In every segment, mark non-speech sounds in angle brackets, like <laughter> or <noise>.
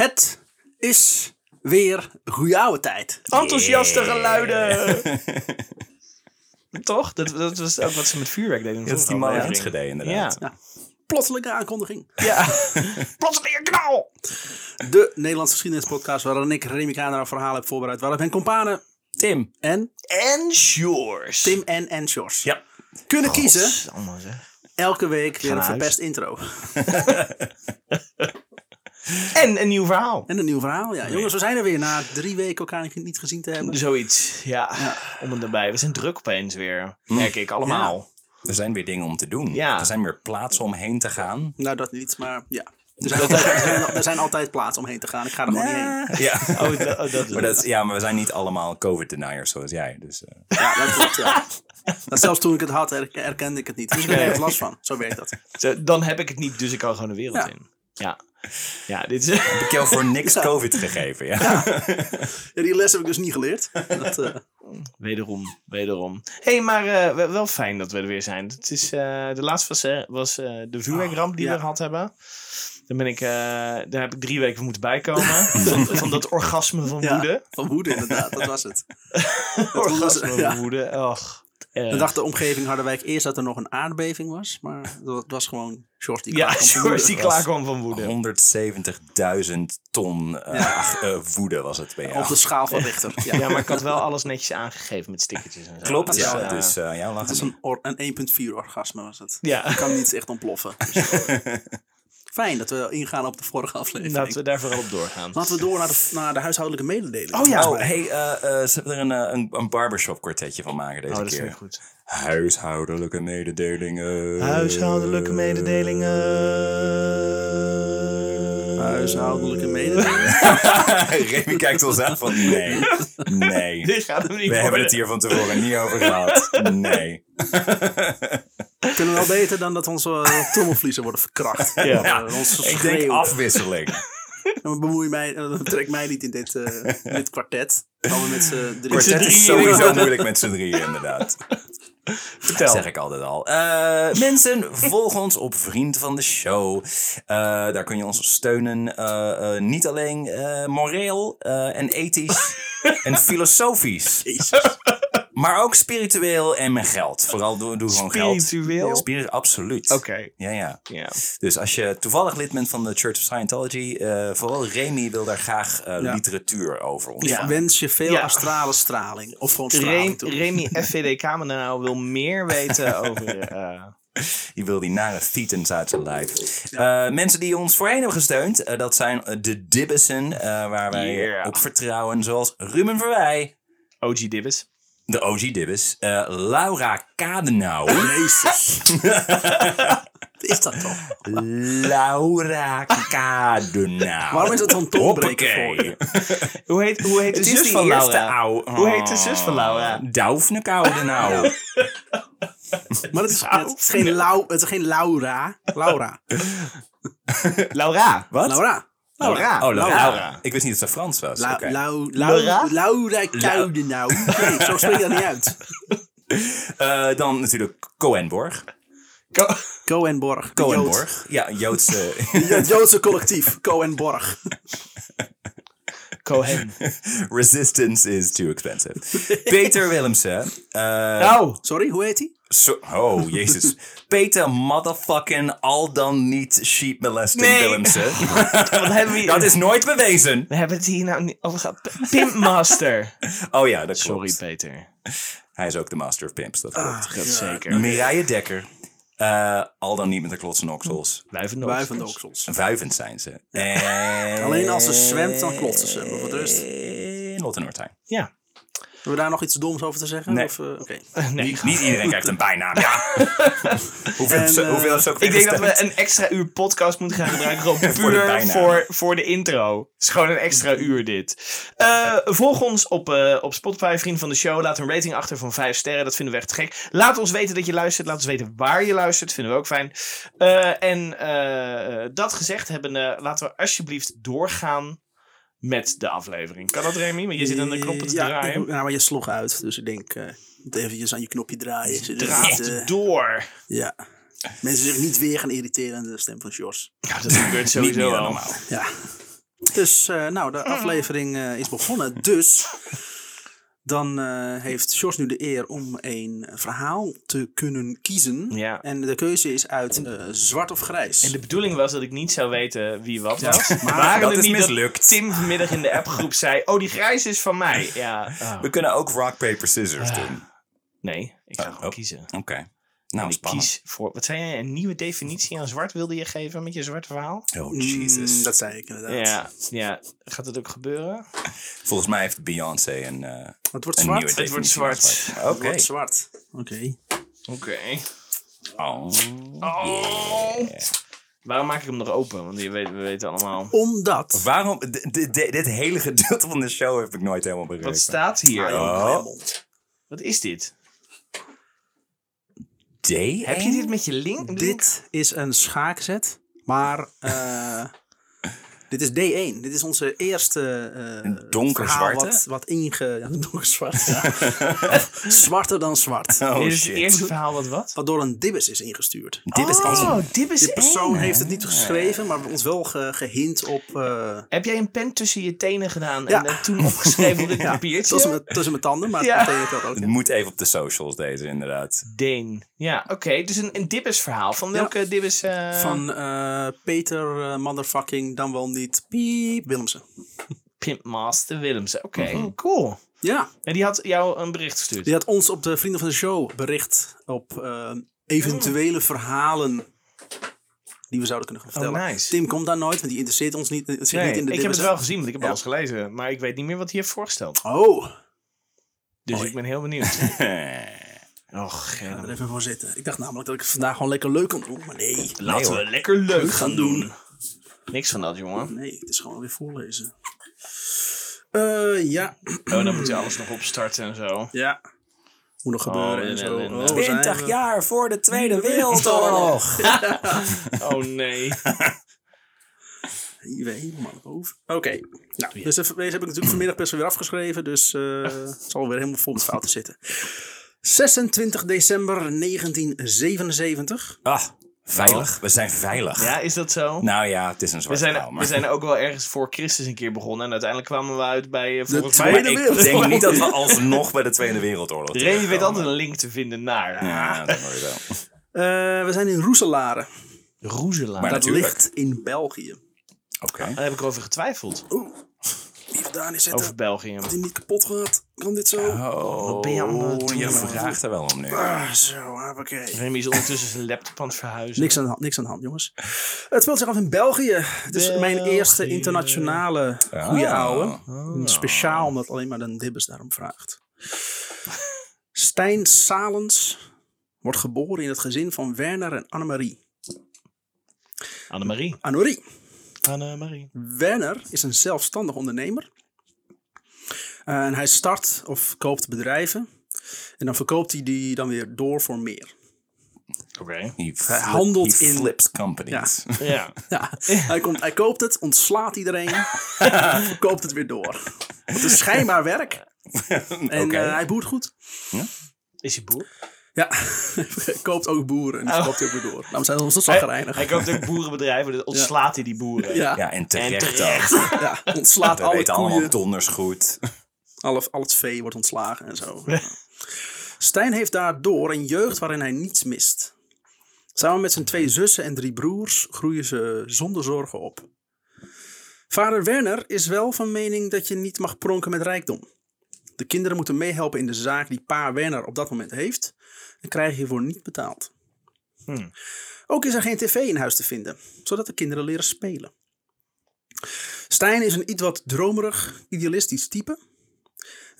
Het is weer goeie oude tijd. Enthousiaste geluiden. <laughs> Toch? Dat, dat was ook wat ze met vuurwerk deden. Dat is die man in. Enschede inderdaad. Ja. Plotselinge aankondiging. ja. <laughs> Plotseling een knal. De Nederlandse geschiedenispodcast waarin ik Remy Kaner een verhaal heb voorbereid. Waarin mijn companen Tim. en En Shores. Tim en en Sjors Ja. kunnen kiezen Allemaal elke week weer een verpest intro. <laughs> En een nieuw verhaal. En een nieuw verhaal. Ja, jongens, we zijn er weer na drie weken elkaar niet gezien te hebben. Zoiets. Ja. Om en erbij. We zijn druk opeens weer. Merk ik allemaal. Er zijn weer dingen om te doen. Ja. Er zijn weer plaatsen om heen te gaan. Nou, dat niet, maar ja. Er zijn, altijd, er, zijn, er zijn altijd plaatsen om heen te gaan. Ik ga er gewoon niet heen. Ja. Oh, da- oh, dat is Maar, dat, ja, maar we zijn niet allemaal COVID-deniers zoals jij. Dus, eh, Ja, dat klopt, ja. Dat zelfs toen ik het had, her- herkende ik het niet. Dus ik heb er last van. Zo werkt dat. Zo, Dan heb ik het niet, dus ik kan gewoon de wereld Ja. in. Ja. Ja, dit is... heb ik jou voor niks <laughs> COVID gegeven. Ja. Ja, die les heb ik dus niet geleerd. Dat, eh, Wederom, wederom. Hé, hey, maar eh, wel- fijn dat we er weer zijn. Het is, eh, de laatste was, was eh, de vuurwerkramp die ja. we gehad hebben. Daar, ben ik, eh, daar heb ik drie weken voor moeten bijkomen. <laughs> van, van dat orgasme van ja, woede. van woede inderdaad, dat was het. <laughs> Orgasme ja. van woede. Och, De dag de omgeving Harderwijk eerst dat er nog een aardbeving was. Maar dat was gewoon short die Ja, klaar George die woede. klaar kwam van woede. 170.000 ton eh, ach, eh, woede was het bij jou. Op de schaal van Richter. <laughs> Ja. Ja, maar ik had wel alles netjes aangegeven met stickertjes en zo. Klopt, Dus, ja. eh, dus eh Het is het een, or- een 1.4 orgasme was het. Ja. Ik kan niet echt ontploffen. <laughs> Dus, eh, fijn dat we ingaan op de vorige aflevering. Laten we daar vooral op doorgaan. Laten we door naar de, naar de huishoudelijke mededeling. Oh ja. Oh, hey, eh, eh, ze hebben er een, eh, een, een barbershop kwartetje van maken deze Oh, dat keer. ik goed. Huishoudelijke mededelingen. Huishoudelijke mededelingen. Huishoudelijke mededeling. <laughs> Remy kijkt ons aan van nee, nee. <laughs> Dit gaat hem niet We hebben het hier van tevoren niet over gehad. Nee. <laughs> Kunnen we wel beter dan dat onze uh, trommelvliezen worden verkracht. Ja. Uh, ons Ik denk afwisseling. Dan bemoei mij, uh, trek mij niet in dit, eh, dit kwartet. Dan met z'n. Kwartet is sowieso moeilijk met z'n drieën, inderdaad. <laughs> Vertel. Dat zeg ik altijd al. Eh, mensen, volg ons op Vriend van de Show. Eh, daar kun je ons steunen. eh, niet alleen moreel en ethisch <laughs> en filosofisch. Maar ook spiritueel en met geld. Vooral doe, doe gewoon geld. Spiritueel? Spiri- absoluut. Oké. Ja, ja. Ja. Dus als je toevallig lid bent van de Church of Scientology, eh, vooral Remy wil daar graag eh, Ja. literatuur over Ik ontvangen. wens je veel Ja. astrale straling. Of gewoon straling toe. Remy FVD Kamenau wil meer weten <laughs> over... eh, Die wil die nare thetans uit zijn lijf. Eh, mensen die ons voorheen hebben gesteund, dat zijn de Dibbissen, eh, waar wij Yeah. op vertrouwen, zoals Ruben Verwij, OG Dibbes. De OG Dibbes, eh, Laura Kadenau, <laughs> Jezus. <laughs> is dat toch? Laura Kadenau. <laughs> Waarom is het zo'n tongbreker voor je? Hoe heet, hoe heet de zus van Laura? oude. Hoe heet de zus van Laura? Daufne Kadenau. Maar het is, het is, geen, Lau, het is geen Laura. Laura. Laura. Wat? Laura. Laura. Oh, Laura. Laura. Ik wist niet dat ze Frans was. La, Oké. Lau, Laura? Lau, Laura Kuidenau. Nee, zo spreek je dat niet uit. <laughs> Eh, dan natuurlijk Coenborg. de Jood. Coenborg. Ja, Joodse. <laughs> Het Joodse collectief. Coenborg. Cohen. Resistance is too expensive. Peter Willemsen. eh, Nou. Sorry, hoe heet hij? So- oh, jezus. <laughs> Peter motherfucking al dan niet sheep molesting Nee. Willemsen. <laughs> Wat hebben we hier? Dat is nooit bewezen. We hebben het hier nou niet over gehad. Pimpmaster. <laughs> Oh ja, dat Sorry, klopt. Peter. Hij is ook de master of pimps, dat klopt. Dat zeker. Mireille Dekker. eh, al dan niet met de klotsende oksels. Blijven nog. Wij van de oksels. Vuivend zijn ze. En... Alleen als ze zwemt, dan klotsen ze. Maar voor de rest. In Lotte Noordheim. Ja. Hebben we daar nog iets doms over te zeggen? Nee. Of, eh, Oké. <laughs> Nee. Niet, niet iedereen krijgt een bijnaam, ja. <laughs> hoeveel, En, zo- eh, hoeveel is ook Ik denk dat we een extra uur podcast moeten gaan gebruiken. Gewoon <laughs> Voor de puur bijnaam. voor, voor de intro. Het is gewoon een extra uur dit. Eh, volg ons op, eh, op Spotify, vriend van de show. Laat een rating achter van 5 sterren. Dat vinden we echt gek. Laat ons weten dat je luistert. Laat ons weten waar je luistert. Vinden we ook fijn. Eh, en eh, dat gezegd hebben, eh, laten we alsjeblieft doorgaan met de aflevering. Kan dat, Remy? Want je zit aan de knoppen te ja, draaien. ik- nou, maar je sloeg uit. Dus ik denk, eh, moet eventjes aan je knopje draaien. zodat Draait het, eh, door. ja. Mensen zich niet weer gaan irriteren aan de stem van Jos. Ja, dat gebeurt <laughs> sowieso wel. normaal. Ja. Dus, eh, nou, de aflevering eh, is begonnen. Dus, dan eh, heeft Jos nu de eer om een verhaal te kunnen kiezen. Ja. En de keuze is uit eh, zwart of grijs. En de bedoeling was dat ik niet zou weten wie wat was. maar Maar Waren dat het is niet mislukt. dat Tim vanmiddag in de appgroep zei... Oh, die grijs is van mij. Ja. oh. We kunnen ook rock, paper, scissors doen. Nee, ik ga Oh, gewoon oh. kiezen. Oké. Nou, ik spannend. kies voor... Wat zei jij? Een nieuwe definitie aan zwart wilde je geven met je zwarte verhaal? Oh, Mm, Jesus. dat zei ik inderdaad. Ja, ja. Gaat het ook gebeuren? Volgens mij heeft Beyoncé een, eh, Het wordt een zwart. nieuwe Het wordt zwart. Oké. Het wordt zwart. Oké. Oké. Oh. Oh. Waarom maak ik hem nog open? Want je weet, we weten allemaal. Omdat... Waarom? dit hele gedeelte van de show heb ik nooit helemaal begrepen. Wat staat hier? Ah, Oh. Wat is dit? D? Heb je dit met je link? link? Dit is een schaakzet, maar eh, dit is D1. Dit is onze eerste eh Een donkerzwarte? verhaal Wat, wat inge... <laughs> Ja, donkerzwart, <laughs> ja. <laughs> Zwarter dan zwart. Oh dit is het eerste verhaal wat wat? Wat door een dibbes is ingestuurd. Dit is oh, één. dit is Die persoon heeft het niet geschreven, maar ons wel ge- gehint op... eh, Heb jij een pen tussen je tenen gedaan Ja. en dat toen opgeschreven op dit ja, papiertje? tussen, mijn, tussen mijn tanden, maar Ja. dat ook. Het moet even op de socials deze inderdaad. Deen. Ja, oké. Dus een, een Dibbes verhaal. Van welke Dibbes? eh, Van eh, Peter, eh, motherfucking, dan wel niet, piep, Willemsen. Pimp Master Willemsen. Oké, cool. Ja, En die had jou een bericht gestuurd. die had ons op de Vrienden van de Show bericht op eh, eventuele verhalen die we zouden kunnen gaan vertellen. Oh, nice. Tim komt daar nooit, want die interesseert ons niet, zit Nee, niet in de ik heb het wel gezien, want ik heb Ja. alles gelezen. Maar ik weet niet meer wat hij heeft voorgesteld. Oh, Dus ik ben heel benieuwd. <laughs> Och, ga ja, er even voor zitten. Ik dacht namelijk dat ik het vandaag gewoon lekker leuk kon doen, maar nee. Laten we lekker leuk gaan gaan doen. Niks van dat, jongen. Nee, het is gewoon weer voorlezen. Eh, ja, Oh, dan moet je alles nog opstarten en zo. ja. Moet nog gebeuren Oh, en zo. en- en- Oh, waar zijn 20 we? jaar voor de Tweede Wereldoorlog. <laughs> Oh nee. Hier weer helemaal boven. Oké. Nou, dus even- deze heb ik natuurlijk vanmiddag best wel weer afgeschreven. Dus eh, het zal weer helemaal vol met fouten zitten. 26 december 1977. Ah, veilig. We zijn veilig. Ja, is dat zo? Nou ja, het is een We zwart zijn, verhaal, maar... we zijn ook wel ergens voor Christus een keer begonnen. En uiteindelijk kwamen we uit bij, eh, volgens Tweede mij... Maar ik Wereldoorlog. denk niet dat we alsnog bij de Tweede Wereldoorlog Remy weet altijd een link te vinden naar. Ja, dat hoor je wel. Eh, we zijn in Roeselare. Roezelaar. Maar Dat natuurlijk. ligt in België. Oké. Daar heb ik over getwijfeld. Oeh, even daar neerzetten. Over België. Dat hij niet kapot gaat. Kan dit zo? Oh, Wat ben je aan het doen, je vraagt er wel om nu. Ah, zo, hoppakee. Remy is ondertussen zijn laptop aan het verhuizen. Niks aan, de hand, niks aan de hand, jongens. Het speelt zich af in België. Het is mijn België. eerste internationale goede Ah. ouwe. Speciaal omdat alleen maar de Dibbes daarom vraagt. Stijn Salens wordt geboren in het gezin van Werner en Annemarie. Annemarie. Annemarie. Annemarie. Werner is een zelfstandig ondernemer. Eh, en hij start of koopt bedrijven. En dan verkoopt hij die dan weer door voor meer. Oké. Flip- handelt he in- flips companies. Ja. <laughs> Ja, hij, komt, hij koopt het, ontslaat iedereen, <laughs> verkoopt het weer door. Het is schijnbaar werk. <laughs> En Oké. eh, hij boert goed. Is hij boer? Ja, hij koopt ook boeren en die Oh. verkoopt hij ook weer door. Nou, we zijn ons zo Hij, zagrijnig. hij koopt ook boerenbedrijven, dus ontslaat hij die boeren. Ja, Ja, en terecht, En terecht. ook. ja, ontslaat We alle weten allemaal donders goed. Alle, al het vee wordt ontslagen en zo. <laughs> Stijn heeft daardoor een jeugd waarin hij niets mist. Samen met zijn twee zussen en drie broers groeien ze zonder zorgen op. Vader Werner is wel van mening dat je niet mag pronken met rijkdom. De kinderen moeten meehelpen in de zaak die pa Werner op dat moment heeft en krijgen hiervoor niet betaald. Hmm. Ook is er geen tv in huis te vinden, zodat de kinderen leren spelen. Stijn is een iets wat dromerig, idealistisch type.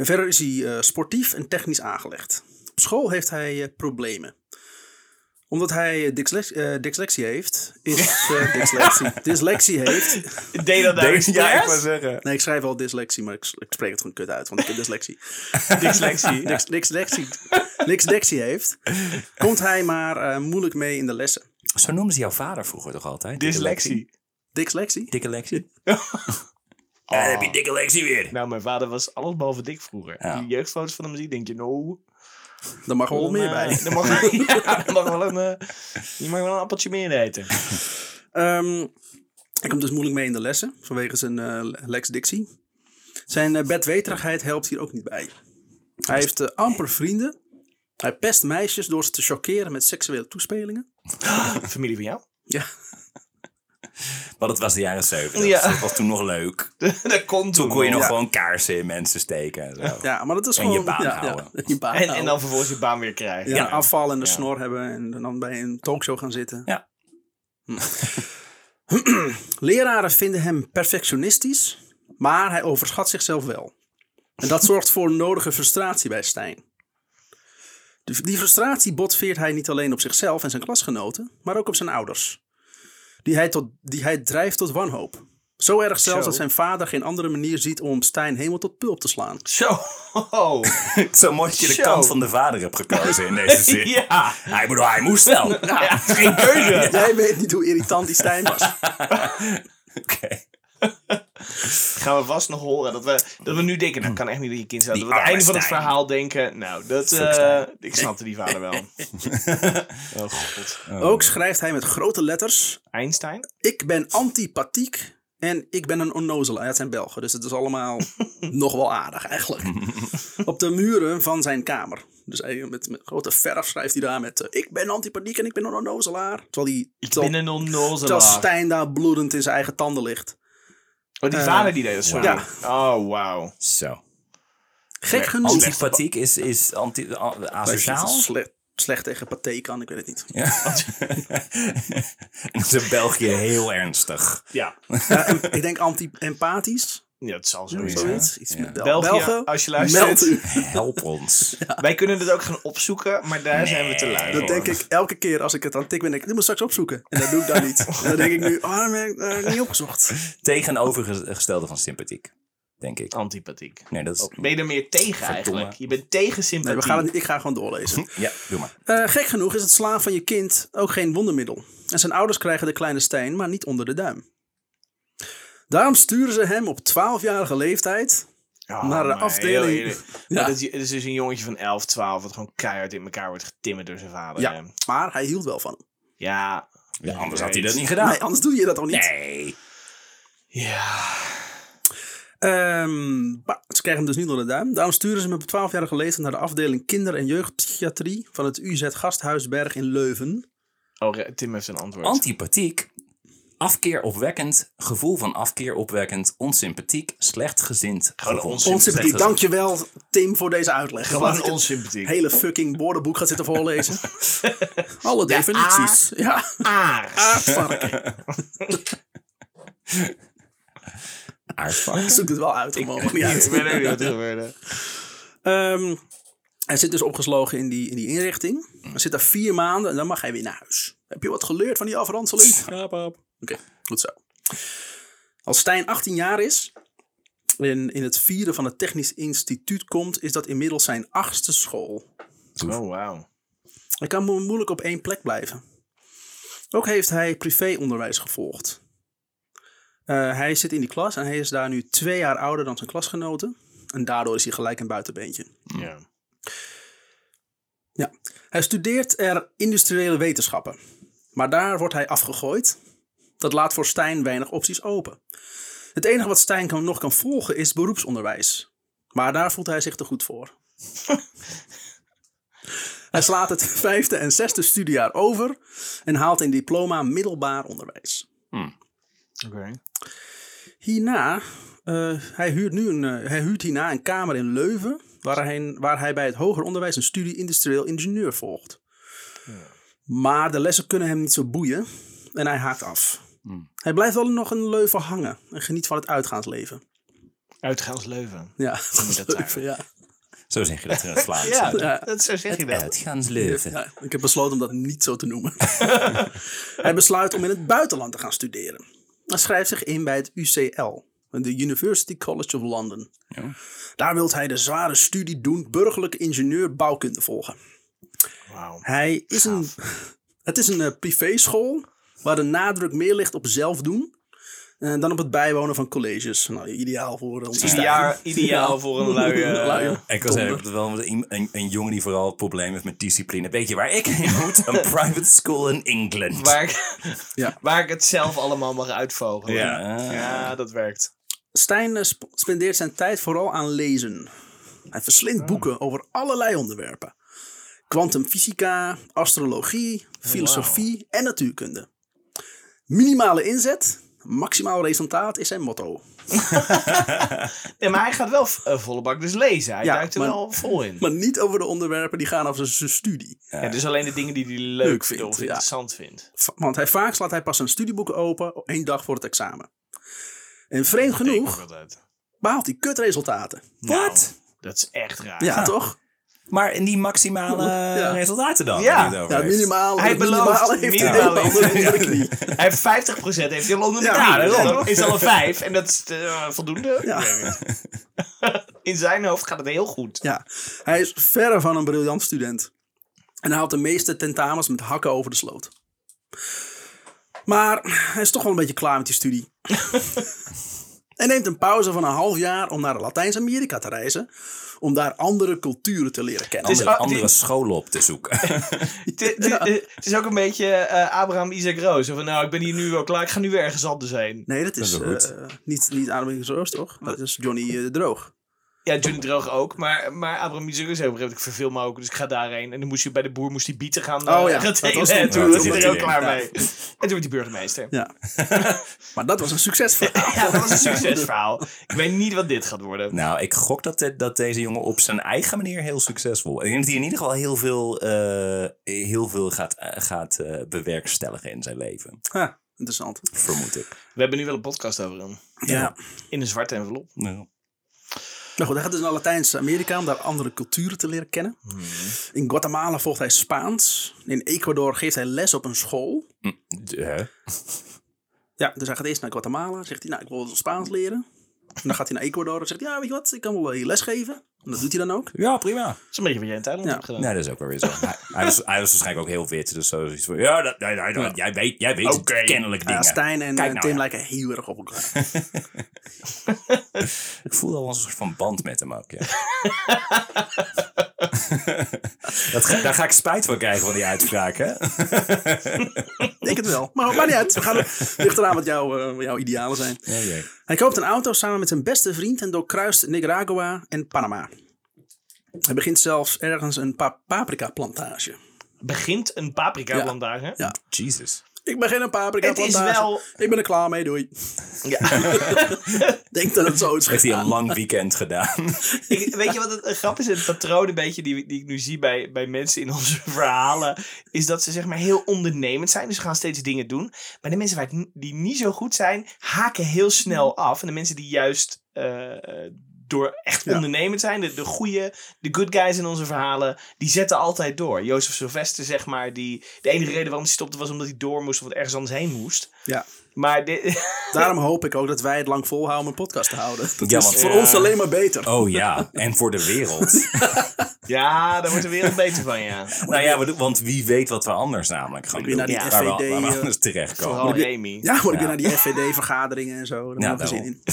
En verder is hij eh, sportief en technisch aangelegd. Op school heeft hij eh, problemen. Omdat hij eh, dyslex- eh, dyslexie heeft, is eh, <laughs> dyslexie, dyslexie heeft. Deed dat nou ja, ik wou zeggen. Nee, ik schrijf wel dyslexie, maar ik, ik spreek het gewoon kut uit, want ik heb dyslexie. <laughs> Dyslexie. <laughs> Dyx- Dyslexie, dyslexie heeft, komt hij maar eh, moeilijk mee in de lessen. Zo noemde ze jouw vader vroeger toch altijd? Dyslexie. Dyslexie? Dikke Ja, dan heb je dikke Lexie weer. Nou, mijn vader was alles behalve dik vroeger. Ja. Die jeugdfoto's van hem zie, denk je, nou... Daar mag wel meer bij. Er mag, <laughs> <laughs> ja, mag wel een, eh, je mag wel een appeltje meer eten. Ehm, Hij komt dus moeilijk mee in de lessen vanwege zijn eh, Lex Dixie. Zijn eh, bedweterigheid helpt hier ook niet bij. Hij heeft eh, amper vrienden. Hij pest meisjes door ze te chockeren met seksuele toespelingen. Familie van jou? Ja, Maar dat was de jaren 70. Ja. Dat was toen nog leuk. <laughs> dat kon Toen kon je nog Ja. gewoon kaarsen in mensen steken en zo. ja maar dat is En gewoon... je baan ja, houden. Ja, <laughs> je baan En, en houden. dan vervolgens je baan weer krijgen. ja, afval en de Ja. snor hebben en dan bij een talkshow gaan zitten. Ja. <laughs> Leraren vinden hem perfectionistisch, maar hij overschat zichzelf wel. En dat zorgt voor nodige frustratie bij Stijn. Die die frustratie botveert hij niet alleen op zichzelf en zijn klasgenoten, maar ook op zijn ouders. Die hij, tot, die hij drijft tot wanhoop. Zo erg zelfs Zo. dat zijn vader geen andere manier ziet om Stijn helemaal tot pulp te slaan. Zo. Oh. <laughs> Zo mooi dat je de Zo. kant van de vader hebt gekozen in deze zin. <laughs> ja. Hij bedoel, hij moest wel. <laughs> ja. Geen keuze. Jij weet niet hoe irritant die Stijn was. Oké. Gaan we vast nog horen dat we, dat we nu denken, nou kan echt niet dat je kind staat. Die Dat we het einde van het verhaal denken, nou, dat, eh, ik snapte die vader wel. <laughs> oh god. <laughs> Ook schrijft hij met grote letters Einstein? Ik ben antipathiek en ik ben een onnozelaar. Ja, het zijn Belgen, dus het is allemaal <laughs> nog wel aardig eigenlijk. Op de muren van zijn kamer. Dus hij, met, met grote verf schrijft hij daar met... eh, ik ben antipathiek en ik ben een onnozelaar. Terwijl, die, Ik terwijl, ben een terwijl onnozelaar. Stijn daar bloedend in zijn eigen tanden ligt. Oh, die Eh, vader die deed dat, sorry. ja. Oh, wauw. Zo. Gek genoeg. Antipathiek is, is anti, asociaal. Slecht, slecht tegen paté kan, ik weet het niet. Ja. en <laughs> dat is in België heel ernstig. Ja. Ja, en ik denk anti-empathisch. Ja, het zal. Zoiets. Iets Ja. met Bel- België, Belgen. als je luistert. Meld u. <laughs> Help ons. <laughs> Wij kunnen het ook gaan opzoeken, maar daar zijn we te lui Dat denk ik elke keer als ik het aan tikken ben. Denk ik, dit moet ik straks opzoeken. En dat doe ik dan niet. <laughs> Dan denk ik nu, oh, dan ik niet opgezocht. Tegenovergestelde van sympathiek, denk ik. Antipathiek. Nee, dat is... Ben je er meer tegen Verdomme. eigenlijk? Je bent tegen sympathie. Nee, we gaan het, ik ga gewoon doorlezen. Ja, doe maar. Eh, gek genoeg is het slaan van je kind ook geen wondermiddel. En zijn ouders krijgen de kleine steen, maar niet onder de duim. Daarom sturen ze hem op 12-jarige leeftijd. Oh, naar de maar afdeling. heel. Ja. Dat is, het is dus een jongetje van 11, 12 wat gewoon keihard in elkaar wordt getimmerd door zijn vader. Ja, hè. maar hij hield wel van hem. Ja. Ja, anders had hij dat niet gedaan. Nee, anders doe je dat toch niet? Nee. Ja. Ehm, maar ze krijgen hem dus niet onder de duim. Daarom sturen ze hem op 12-jarige leeftijd naar de afdeling kinder- en jeugdpsychiatrie van het UZ Gasthuisberg in Leuven. Oh, Tim heeft een antwoord. Antipathiek. Afkeer opwekkend, gevoel van afkeer opwekkend, onsympathiek, slechtgezind. Gewoon gevoel. onsympathiek. Onsympathiek. Dankjewel Tim voor deze uitleg. Gewoon onsympathiek. hele fucking woordenboek gaat zitten voorlezen. <laughs> Alle definities. Ja, Aars. aardvarken. <laughs> Aardvarken. Zoek het wel uit. Ik, niet <laughs> ik niet wat er gebeurde. Ehm, hij zit dus opgeslogen in die, in die inrichting. Hij zit daar vier maanden en dan mag hij weer naar huis. Heb je wat geleerd van die afranseling? <laughs> Ja, pap. Oké, goed zo. Als Stijn 18 jaar is en in het vierde van het Technisch Instituut komt, is dat inmiddels zijn achtste school. Oh, wauw. Hij kan mo- moeilijk op één plek blijven. Ook heeft hij privéonderwijs gevolgd. Eh, hij zit in die klas en hij is daar nu twee jaar ouder dan zijn klasgenoten. En daardoor is hij gelijk een buitenbeentje. Ja. Ja. Hij studeert er industriële wetenschappen. Maar daar wordt hij afgegooid. Dat laat voor Stijn weinig opties open. Het enige wat Stijn kan, nog kan volgen is beroepsonderwijs. Maar daar voelt hij zich te goed voor. <laughs> hij slaat het vijfde en zesde studiejaar over en haalt een diploma middelbaar onderwijs. Oké. Hierna, eh, hij, huurt nu een, eh, hij huurt hierna een kamer in Leuven, waar hij, waar hij bij het hoger onderwijs een studie industrieel ingenieur volgt. Maar de lessen kunnen hem niet zo boeien en hij haakt af. Hij blijft wel nog in Leuven hangen en geniet van het uitgaansleven. Uitgaansleuven. Ja, Leuven, ja. Zo zeg je dat in het Vlaams. Ja, Ja. Dat, zo zeg je dat. Uitgaansleven. Ja, ik heb besloten om dat niet zo te noemen. <laughs> hij besluit om in het buitenland te gaan studeren. Hij schrijft zich in bij het UCL, de University College of London. Ja. Daar wil hij de zware studie doen burgerlijke ingenieur bouwkunde volgen. Hij is een, <laughs> het is een eh, privéschool waar de nadruk meer ligt op zelf doen. En dan op het bijwonen van colleges. Nou, ideaal voor ons. Ideaal, ideaal voor een <laughs> lui... eh, Luie. Ik was even wel een, een, een jongen die vooral het probleem heeft met discipline. Weet je waar ik heen <laughs> moet? Een private school in England. waar, ik, Ja. waar ik het zelf allemaal mag uitvogelen. Ja. ja dat werkt. Stijn eh, sp- spendeert zijn tijd vooral aan lezen. Hij verslindt boeken over allerlei onderwerpen. Kwantumfysica, astrologie, filosofie en natuurkunde. Minimale inzet, maximaal resultaat is zijn motto. <laughs> Nee, maar hij gaat wel eh, volle bak dus lezen. Hij Ja, duikt er maar- wel vol in. <laughs> Maar niet over de onderwerpen die gaan over zijn studie. Ja, dus alleen de dingen die hij leuk, Leuk vindt of ja. interessant vindt. Want hij, vaak slaat hij pas zijn studieboeken open één dag voor het examen. En vreemd genoeg behaalt hij kutresultaten. Nou, Wat? dat is echt raar. Ja, toch? Maar in die maximale Ja. resultaten dan? Ja. Ja, heeft? minimaal. Hij belooft minimale heeft hij <laughs> heeft 50% heeft hij al onder de Ja, ja, Dus is al een 5 en dat is eh, voldoende. Ja. <laughs> In zijn hoofd gaat het heel goed. Ja, hij is verre van een briljant student. En hij haalt de meeste tentamens met hakken over de sloot. Maar hij is toch wel een beetje klaar met die studie. <laughs> hij neemt een pauze van een half jaar om naar Latijns-Amerika te reizen. Om daar andere culturen te leren kennen. Andere, die- andere scholen op te zoeken. <laughs> Het, is ook een beetje eh, Abraham Isaac Roos. Van, nou, ik ben hier nu wel klaar. Ik ga nu weer ergens anders heen. Nee, dat is, eh, niet, niet Adem Roos, toch? Dat is Johnny eh, de Droog. Ja, Johnny Droog ook. Maar, maar Abraham Isaac Roos heeft ik verfilm me ook. Dus ik ga daarheen. En dan moest hij bij de boer moest hij bieten gaan, eh, Oh ja, gaan dat telen. was En toen- toen ja, was hij er ook klaar mee. En toen werd hij burgemeester. Ja. <laughs> maar dat was een succesverhaal. <laughs> Ja, dat was een succesverhaal. Ik weet niet wat dit gaat worden. Nou, ik gok dat, dat deze jongen op zijn eigen manier heel succesvol. Ik denk dat hij in ieder geval heel veel, eh, heel veel gaat, eh, gaat eh, bewerkstelligen in zijn leven. Ha, interessant. Vermoed ik. We hebben nu wel een podcast over hem. Ja. In een zwarte envelop. Nou, Nou goed, hij gaat dus naar Latijns-Amerika om daar andere culturen te leren kennen. In Guatemala volgt hij Spaans. In Ecuador geeft hij les op een school. hè? Ja, dus hij gaat eerst naar Guatemala. Zegt hij, nou, ik wil Spaans leren. En dan gaat hij naar Ecuador en zegt ja, weet je wat, ik kan wel hier les geven. En dat doet hij dan ook. Ja, prima. Dat is een beetje wat jij in Thailand Ja. hebt gedaan. Nee, dat is ook wel weer zo. <laughs> Hij, hij, was, hij was waarschijnlijk ook heel wit. Dus zo is iets van, ja, dat, nee, nee, nee, jij weet, jij weet kennelijk dingen. Stijn en Kijk nou, Tim ja. lijken heel erg op elkaar. <laughs> Ik voel al een soort van band met hem ook, ja. <laughs> dat ga, daar ga ik spijt van krijgen van die uitspraak, hè? Ik denk het wel. Maar maakt niet uit. We gaan er ligt eraan wat, jou, eh, wat jouw idealen zijn. Oh, jee. Hij koopt een auto samen met zijn beste vriend en doorkruist Nicaragua en Panama. Hij begint zelfs ergens een pa paprika plantage. Begint een paprika plantage. Ja. Jesus. Ik begin een paprika Het is wel- Ik ben er klaar mee, doei. Ja. <laughs> Denk dat het zo is Heeft hij een lang weekend gedaan? <laughs> Ik- weet je wat het een grap is? Het patroon een beetje die, die ik nu zie bij, bij mensen in onze <laughs> verhalen. Is dat ze zeg maar heel ondernemend zijn. Dus ze gaan steeds dingen doen. Maar de mensen waar die niet zo goed zijn, haken heel snel af. En de mensen die juist eh, eh, door echt Ja. ondernemend zijn, de, de goede, de good guys in onze verhalen, die zetten altijd door. Jozef Sylvester zeg maar, die, de enige reden waarom hij stopte was omdat hij door moest of ergens anders heen moest. Ja. Maar dit, <laughs> Daarom hoop ik ook dat wij het lang volhouden om een podcast te houden. Dat Ja, is want- voor Ja. ons alleen maar beter. Oh ja, en voor de wereld. <laughs> ja, daar wordt de wereld beter van, ja. nou ja, want- wie weet wat we anders namelijk gaan Ik doen. naar die waar, we, FVD, waar we eh, anders terechtkomen. Vooral. Ja, moet ik Ja. weer naar die FVD-vergaderingen en zo. Daar Ja, heb ik zin in. <laughs>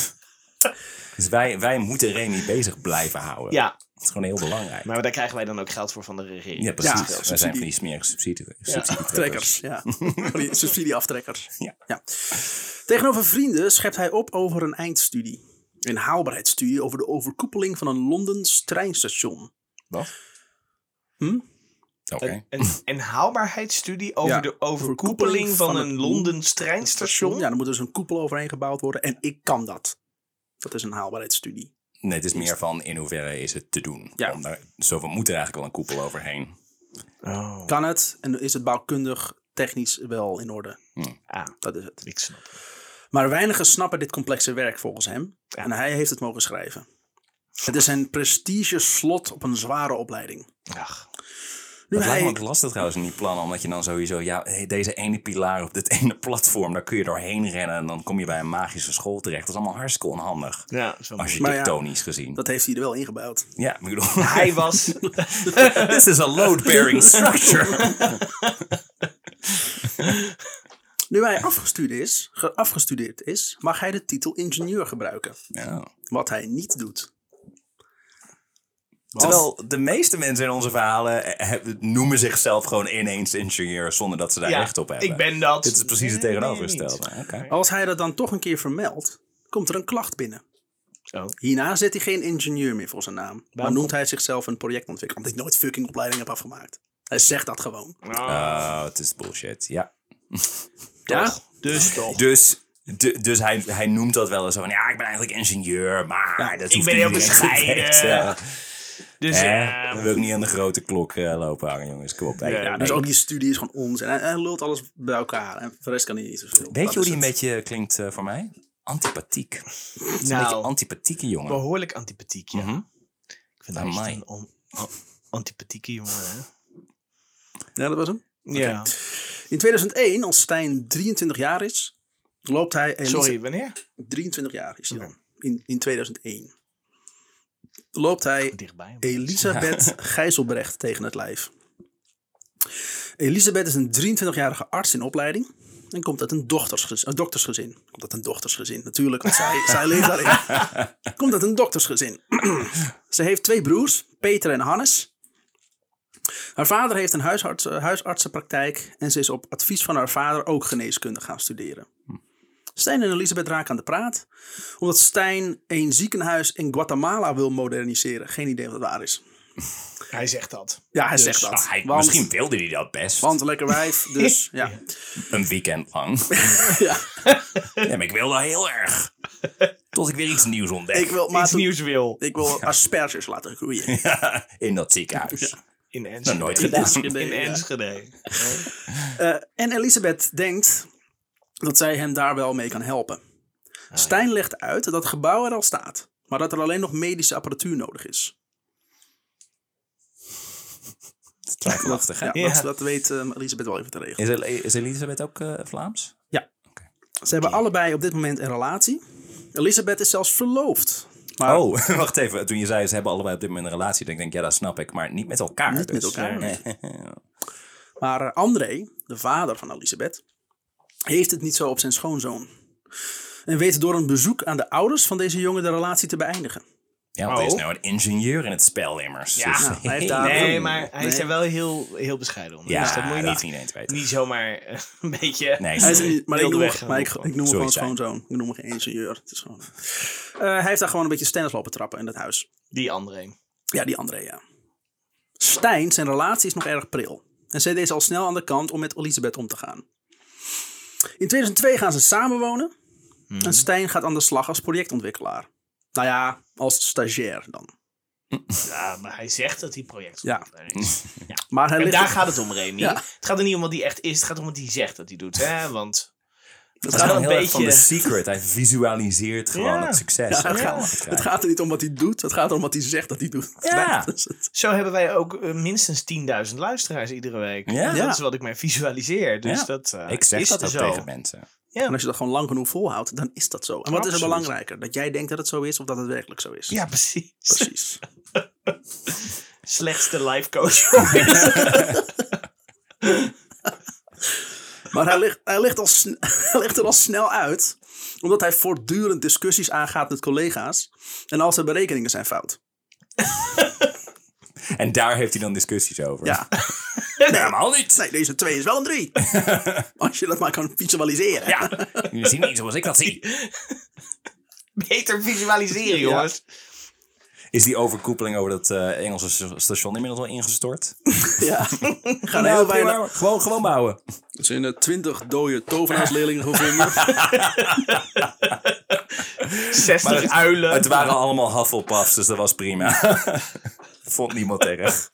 Dus wij, wij moeten Remy bezig blijven houden. Ja, Dat is gewoon heel belangrijk. maar daar krijgen wij dan ook geld voor van de regering. ja, precies. Ja, wij zijn van die smerige subsidie, subsidietrekkers. Trekkers, ja. <laughs> Van die subsidieaftrekkers. Ja. Tegenover vrienden schept hij op over een eindstudie. Een haalbaarheidsstudie over de overkoepeling van een Londens treinstation. Wat? Hm? Oké. Een, een, een haalbaarheidsstudie over Ja, de overkoepeling van, een Londens treinstation. Ja, er moet dus een koepel overheen gebouwd worden. En ik kan dat. Dat is een haalbaarheidsstudie. Nee, het is meer van in hoeverre is het te doen. Ja. Om daar, zoveel moet er eigenlijk al een koepel overheen. Oh. Kan het? En is het bouwkundig technisch wel in orde? Ah, Dat is het. ik snap. Maar weinigen snappen dit complexe werk volgens hem. En hij heeft het mogen schrijven. Het is een prestige slot op een zware opleiding. Ach, Dat lijkt me hij, ook lastig trouwens in die plannen, omdat je dan sowieso, ja, deze ene pilaar op dit <laughs> ene platform, daar kun je doorheen rennen en dan kom je bij een magische school terecht. Dat is allemaal hartstikke onhandig, ja, zo architectonisch gezien. dat heeft hij er wel ingebouwd. Ja, ik bedoel, <laughs> Hij was... <laughs> this is a load-bearing structure. Nu hij afgestudeerd is, ge- afgestudeerd is, mag hij de titel ingenieur gebruiken. Ja. Wat hij niet doet. Terwijl de meeste mensen in onze verhalen eh, eh, noemen zichzelf gewoon ineens ingenieur zonder dat ze daar Ja, recht op hebben. ik ben dat. Dit is precies het Nee, nee, tegenovergestelde. Als hij dat dan toch een keer vermeldt, komt er een klacht binnen. Zo. Hierna zet hij geen ingenieur meer voor zijn naam. Maar Waarom? noemt hij zichzelf een projectontwikkelaar. Omdat ik nooit fucking opleiding heb afgemaakt. Hij zegt dat gewoon. Ah, Oh, het is bullshit. Ja. Ja? dus toch. Dus, du- dus hij, hij noemt dat wel eens zo van... Ja, ik ben eigenlijk ingenieur, maar dat ik ben niet heel bescheiden. weten. Dus. Dan wil ik niet aan de grote klok eh, lopen hangen, jongens. Kom op. Hey, Ja, dus ook die studie is gewoon onzin. Hij, hij lult alles bij elkaar. En voor de rest kan hij niet zoveel. Weet Dat je hoe die een beetje klinkt eh, voor mij? Antipathiek. Is een beetje nou, antipathieke jongen. behoorlijk antipathiek, ja. Mhm. Ik vind echt Amai. een on- antipathieke jongen, hè. Ja, dat was hem. Ja. In 2001, als Stijn 23 jaar is, loopt hij... Elisa- Sorry, wanneer? 23 jaar is hij dan. In, in 2001. Loopt hij Dichtbij. Elisabeth <laughs> Gijzelbrecht tegen het lijf. Elisabeth is een 23-jarige arts in opleiding. En komt uit een, dochtersgezin, een doktersgezin. Komt uit een doktersgezin, natuurlijk, want zij, <laughs> zij leeft daarin. Komt uit een doktersgezin. <clears throat> Ze heeft twee broers, Peter en Hannes. Haar vader heeft een huisarts, huisartsenpraktijk. En ze is op advies van haar vader ook geneeskunde gaan studeren. Stijn en Elisabeth raken aan de praat. Omdat Stijn een ziekenhuis in Guatemala wil moderniseren. Geen idee wat waar is. Hij zegt dat. Ja, hij Dus, zegt dat. Ah, hij- want, Misschien wilde hij dat best. want lekker wijf, dus <laughs> ja. Een weekend lang. <laughs> ja. ja, maar ik wil dat heel erg. Tot ik weer iets nieuws ontdek. Ik wil, maar Iets toen- nieuws wil. ik wil asperges laten groeien. <laughs> In dat ziekenhuis. In Enschede. nooit gedaan. Enschede, In ja. Enschede. Eh, en Elisabeth denkt dat zij hem daar wel mee kan helpen. Stijn legt uit dat het gebouw er al staat. Maar dat er alleen nog medische apparatuur nodig is. <laughs> Twijfelachtig, hè? Ja, Ja. Dat, dat weet eh, Elisabeth wel even te regelen. Is, El- is Elisabeth ook eh, Vlaams? Ze hebben allebei op dit moment een relatie. Elisabeth is zelfs verloofd. Maar Oh, <laughs> wacht even. Toen je zei ze hebben allebei op dit moment een relatie, dan denk ik, ja, dat snap ik. Maar niet met elkaar. Niet met dus. elkaar, Nee. <laughs> Maar eh, André, de vader van Elisabeth, heeft het niet zo op zijn schoonzoon. En weet door een bezoek aan de ouders van deze jongen de relatie te beëindigen. Ja, want er is Oh. nou een ingenieur in het spel immers. Ja, Dus- hij <laughs> daar- Nee, maar hij is er wel heel, heel bescheiden onder. Ja, dus dat moet je dat niet, niet eens weten. niet zomaar eh, <laughs> een beetje... Nee, Hij is niet, maar ik noem, weg maar ik, noem hem gewoon schoonzoon. Ik noem hem geen ingenieur. Het is gewoon, Eh, hij heeft daar gewoon een beetje stennis lopen trappen in dat huis. Die andere. Ja, die André, ja. Stijn, zijn relatie is nog erg pril. En zet deze al snel aan de kant om met Elisabeth om te gaan. In 2002 gaan ze samenwonen. En Stijn gaat aan de slag als projectontwikkelaar. Nou ja, als stagiair dan. <laughs> Ja, maar hij zegt dat hij project Ja. is. Maar hij En ligt daar gaat het om, Remy. Ja. Het gaat er niet om wat hij echt is. Het gaat om wat hij zegt dat hij doet. Hè? Want Dat is gaat, een heel erg van beetje- The Secret. Hij visualiseert gewoon Ja. het succes. Ja, het, Ja. gaat, het gaat er niet om wat hij doet. Het gaat erom wat hij zegt dat hij doet. Ja. <laughs> Dat is het. zo hebben wij ook eh, minstens 10.000 luisteraars iedere week. Ja. Dat Ja. is wat ik mij visualiseer. Dus Ja. dat eh, Ik zeg is dat ook zo. tegen mensen. En als je dat gewoon lang genoeg volhoudt, dan is dat zo. En wat is er belangrijker? Dat jij denkt dat het zo is of dat het werkelijk zo is? Ja, precies. Precies. <laughs> Slechtste life coach. <laughs> Maar hij ligt, hij, ligt al sn- <laughs> hij ligt er al snel uit, omdat hij voortdurend discussies aangaat met collega's. En al zijn berekeningen zijn fout. <laughs> En daar heeft hij dan discussies over. Ja. <laughs> Nee, helemaal niet. Nee, deze 2 is wel een 3. Als je dat maar kan visualiseren. Ja, jullie zien niet zoals ik dat zie. Beter visualiseren, jongens. Is die overkoepeling over dat eh, Engelse st- station inmiddels al ingestort? <laughs> Ja. <laughs> Gaan Nou, heel weinig. Gewoon, gewoon bouwen. Er zijn er 20 dode tovenaarsleerlingen gevonden. <laughs> 60 Maar het- uilen. Het waren allemaal Hufflepuffs, dus dat was prima. Vond niemand erg.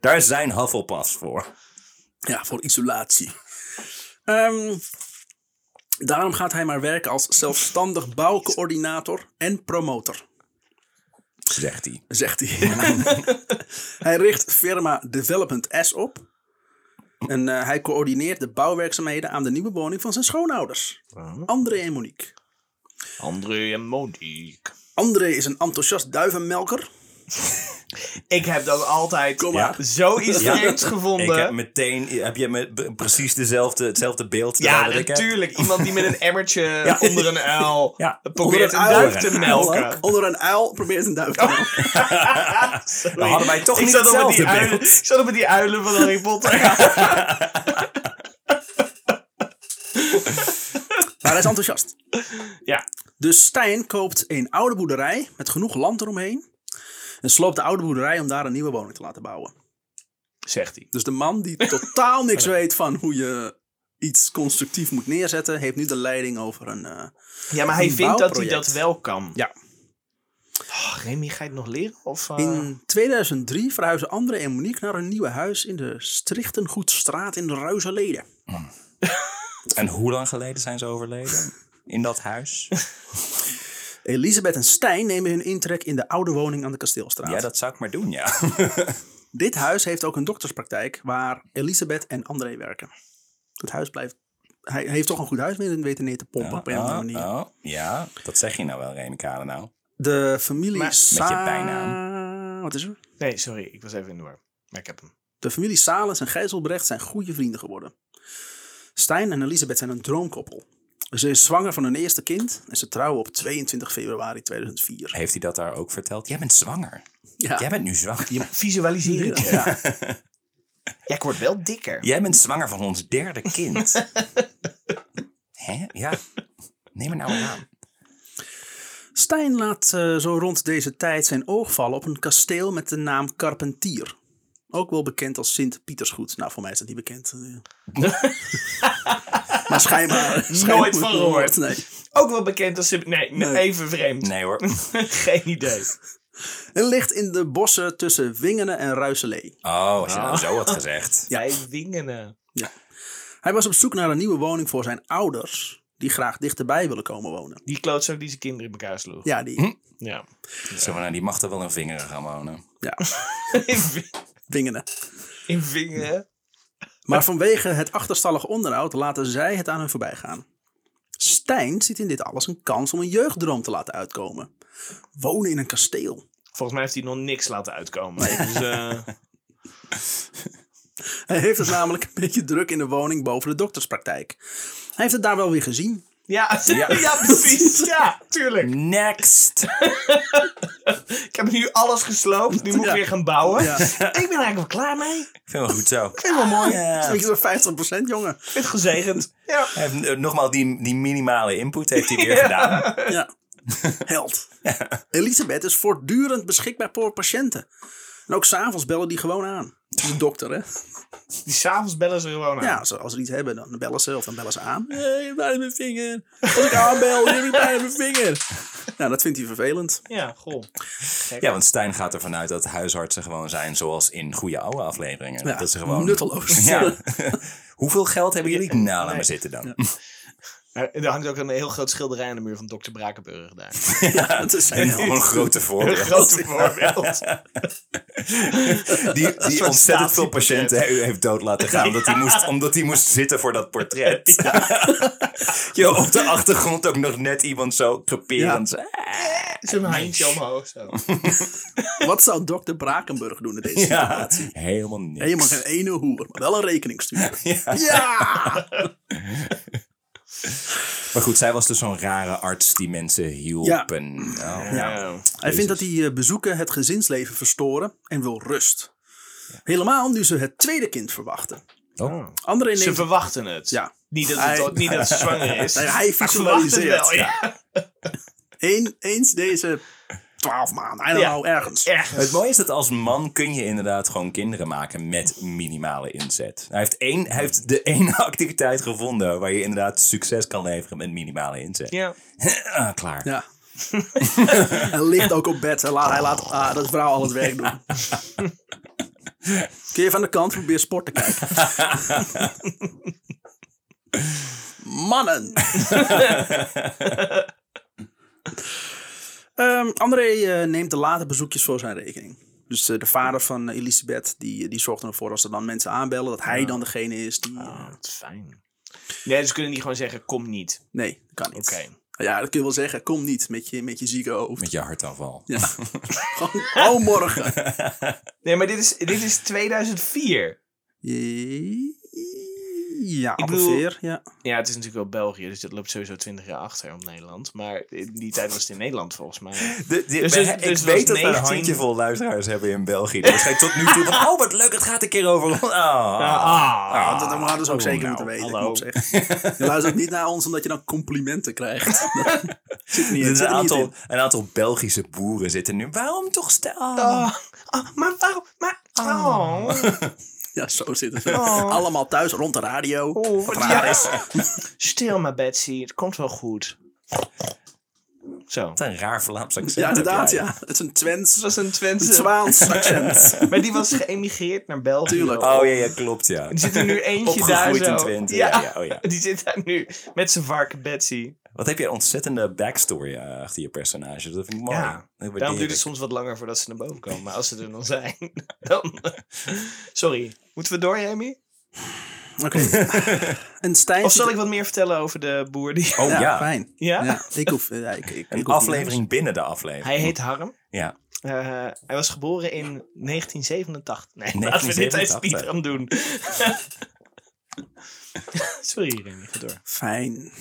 Daar zijn Hufflepuffs voor. Ja, voor isolatie. Ehm, daarom gaat hij maar werken als zelfstandig bouwcoördinator en promotor. Zegt hij. zegt hij. <laughs> hij richt firma Development S op. En eh, hij coördineert de bouwwerkzaamheden aan de nieuwe woning van zijn schoonouders. André en Monique. André en Monique. André is een enthousiast duivenmelker. Ik heb dat altijd zoiets Ja. vreemds gevonden. Ik heb meteen, heb je me precies dezelfde, hetzelfde beeld ja, natuurlijk. Iemand die met een emmertje <laughs> onder een uil <laughs> Ja. probeert Onder een een duif te melken. Onder een uil probeert een duif te melken. <laughs> Dan hadden wij toch ik niet zat op met die hetzelfde uilen, beeld. Ik zat op met die uilen van Harry Potter. Maar hij is enthousiast. ja. Dus Stijn koopt een oude boerderij met genoeg land eromheen. En sloopt de oude boerderij om daar een nieuwe woning te laten bouwen. Zegt hij. Dus de man die totaal <laughs> niks weet van hoe je iets constructief moet neerzetten, heeft nu de leiding over een. eh, Ja, maar hij vindt dat hij dat wel kan. Ja. Oh, Remy, ga je het nog leren? Of, eh? In 2003 verhuizen André en Monique naar een nieuwe huis in de Strichtengoedstraat in de Ruizeleden. <laughs> En hoe lang geleden zijn ze overleden? In dat huis? <laughs> Elisabeth en Stijn nemen hun intrek in de oude woning aan de Kasteelstraat. Ja, dat zou ik maar doen, ja. <laughs> <laughs> Dit huis heeft ook een dokterspraktijk waar Elisabeth en André werken. Het huis blijft. Hij heeft toch een goed huis weten neer te pompen op een of andere Oh, manier. oh, ja, dat zeg je nou wel, Remy Kade nou. De familie Maar- Met je bijnaam. Wat is er? Nee, sorry. Ik was even in de war. Maar ik heb hem. De familie Salens en Gijzelbrecht zijn goede vrienden geworden. Stijn en Elisabeth zijn een droomkoppel. Ze is zwanger van hun eerste kind en ze trouwen op 22 februari 2004. Heeft hij dat daar ook verteld? Jij bent zwanger. Ja, Jij bent nu zwanger. Visualiseer het. Ja. <laughs> ja, ik word wel dikker. Jij bent zwanger van ons derde kind. <laughs> Hè? Ja. Neem er nou aan. Stijn laat eh, zo rond deze tijd zijn oog vallen op een kasteel met de naam Carpentier. Ook wel bekend als Sint-Pietersgoed. Nou, voor mij is dat niet bekend. <laughs> Maar schijnbaar. <laughs> schijnbaar van gehoord. Nee. Ook wel bekend als... Nee, nee, Nee. even vreemd. Nee hoor. <laughs> Geen idee. <laughs> En ligt in de bossen tussen Wingenen en Ruiselee. Oh, als je nou zo had gezegd. Ja. Bij Wingenen. Hij was op zoek naar een nieuwe woning voor zijn ouders, die graag dichterbij willen komen wonen. Die klootzak die zijn kinderen in elkaar sloeg. Ja, die. Ja. Zo, nou, die mag er wel in vingeren gaan wonen. Ja, In, Wingenen. in Wingenen. Maar vanwege het achterstallige onderhoud laten zij het aan hun voorbij gaan. Stijn ziet in dit alles een kans om een jeugddroom te laten uitkomen. Wonen in een kasteel. Volgens mij heeft hij nog niks laten uitkomen. Dus, eh, <laughs> Hij heeft het namelijk een beetje druk in de woning boven de dokterspraktijk. Hij heeft het daar wel weer gezien. Ja, ja. <laughs> Ja. precies. Ja, tuurlijk. Next! <laughs> Ik heb nu alles gesloopt. Nu moet Ja. ik weer gaan bouwen. Ja. <laughs> Ik ben eigenlijk wel klaar mee. Ik Ik vind wel goed zo. Vind wel mooi? Ja. Dat is zo'n 50% jongen. vind het gezegend. Ja. Hij heeft nogmaals die, die minimale input heeft hij weer gedaan. Ja. Held. Elisabeth is voortdurend beschikbaar voor patiënten. En ook s'avonds bellen die gewoon aan. Het is een dokter, hè? Die s'avonds bellen ze gewoon aan. Ja, als ze, als ze iets hebben, dan bellen ze of dan bellen ze aan. Hé, waar is mijn vinger? Als ik aanbel, heb ik bijna mijn vinger. Nou, dat vindt hij vervelend. Ja, goh. Ja, want Stijn gaat ervan uit dat huisartsen gewoon zijn zoals in goede oude afleveringen. Ja, dat ze gewoon... nutteloos. Ja. <laughs> Hoeveel geld hebben jullie? Nou, laat Nee. maar zitten dan. <laughs> Er hangt ook een heel groot schilderij aan de muur van Dr. Brakenburg daar. <laughs> Ja, het is zijn Gewoon een grote <laughs> Een voorbeeld. <laughs> grote voorbeeld. Die, die ontzettend veel patiënten he- heeft dood laten gaan. Dat hij moest, omdat hij moest zitten voor dat portret. Jo, op de achtergrond ook nog net iemand zo creperend. zo, Zo'n handje omhoog zo. Wat zou dokter Brakenburg doen in deze Ja, situatie? helemaal niks. Helemaal geen ene hoer, maar wel een rekening sturen. Ja. Maar goed, zij was dus zo'n rare arts die mensen hielpen. Oh. Ja. Hij vindt dat die eh, bezoeken het gezinsleven verstoren en wil rust. Helemaal nu ze het tweede kind verwachten. Oh. André Ze verwachten het. Ja. Niet dat, Hij- het, niet dat ze zwanger is. Hij visualiseert. wel, ja. Eens deze twaalf maanden, I don't Ja. know, ergens. Ergens. Het mooie is dat als man kun je inderdaad gewoon kinderen maken met minimale inzet. Hij heeft, één, hij heeft de <laughs> ene activiteit gevonden waar je inderdaad succes kan leveren met minimale inzet. Ja. <laughs> Ah, klaar. Ja. <laughs> hij ligt ook op bed. Hij laat, hij laat ah, dat vrouw al het werk doen. Kun je van de kant probeer sport te kijken. Mannen. Ehm, André eh, neemt de late bezoekjes voor zijn rekening. Dus eh, de vader van eh, Elisabeth, die, die zorgt ervoor als er dan mensen aanbellen, dat hij dan degene is die... wat fijn. Nee, ze kunnen niet gewoon zeggen, kom niet. nee, dat kan niet. Oké. Ja, dat kun je wel zeggen. Kom niet met je, met je zieke hoofd. Met je hartaanval. Ja. <laughs> Gewoon, oh, morgen. Nee, maar dit is, dit is 2004. Ja, Ik bedoel- ongeveer. Ja. Ja, het is natuurlijk wel België, dus dat loopt sowieso 20 jaar achter op Nederland. Maar in die tijd was het in Nederland volgens mij. <laughs> De, Dus dus ik het weet dat we een 19 handjevol luisteraars hebben in België. Waarschijnlijk tot nu toe van, <laughs> oh wat leuk, het gaat een keer over. Ah, ah, dat, dat hadden ze ook oh, zeker moeten weten. hallo. <laughs> Je luistert niet naar ons omdat je dan complimenten krijgt. zit er niet, zit een aantal, een aantal Belgische boeren zitten nu. Waarom toch stel? Oh, oh, maar waarom? Maar, oh. <laughs> Ja, zo zitten ze. Allemaal thuis rond de radio. Oh, ja. Stil maar Betsy, het komt wel goed. Zo. Wat een raar Vlaams accent. Ja, inderdaad, ja. Het is een Twents, Het was een een Twentse... Zwaans accent. <laughs> Maar die was geëmigreerd naar België. Tuurlijk. Oh ja, ja, klopt ja. Die zit er nu eentje daar zo. in Twente, ja, ja, oh ja. <laughs> Die zit daar nu met zijn varken Betsy. Wat heb je een ontzettende backstory eh, achter je personage. Dat vind ik mooi. Ja, Daarom duurt het soms wat langer voordat ze naar boven komen. Maar als ze er dan zijn, <laughs> dan... Sorry. Moeten we door, Jamie? Oké. <laughs> En Stijn... Of zal ik wat meer vertellen over de boer die... Oh ja, ja, fijn. Ja? Ja, ik hoef... Ja, ik, ik, ik een hoef aflevering binnen de aflevering. Hij heet Harm. Ja. Eh, hij was geboren in 1987. Nee, laten we dit tijdens 1987. niet gaan doen. <laughs> Sorry, Remy, ga door. Fijn.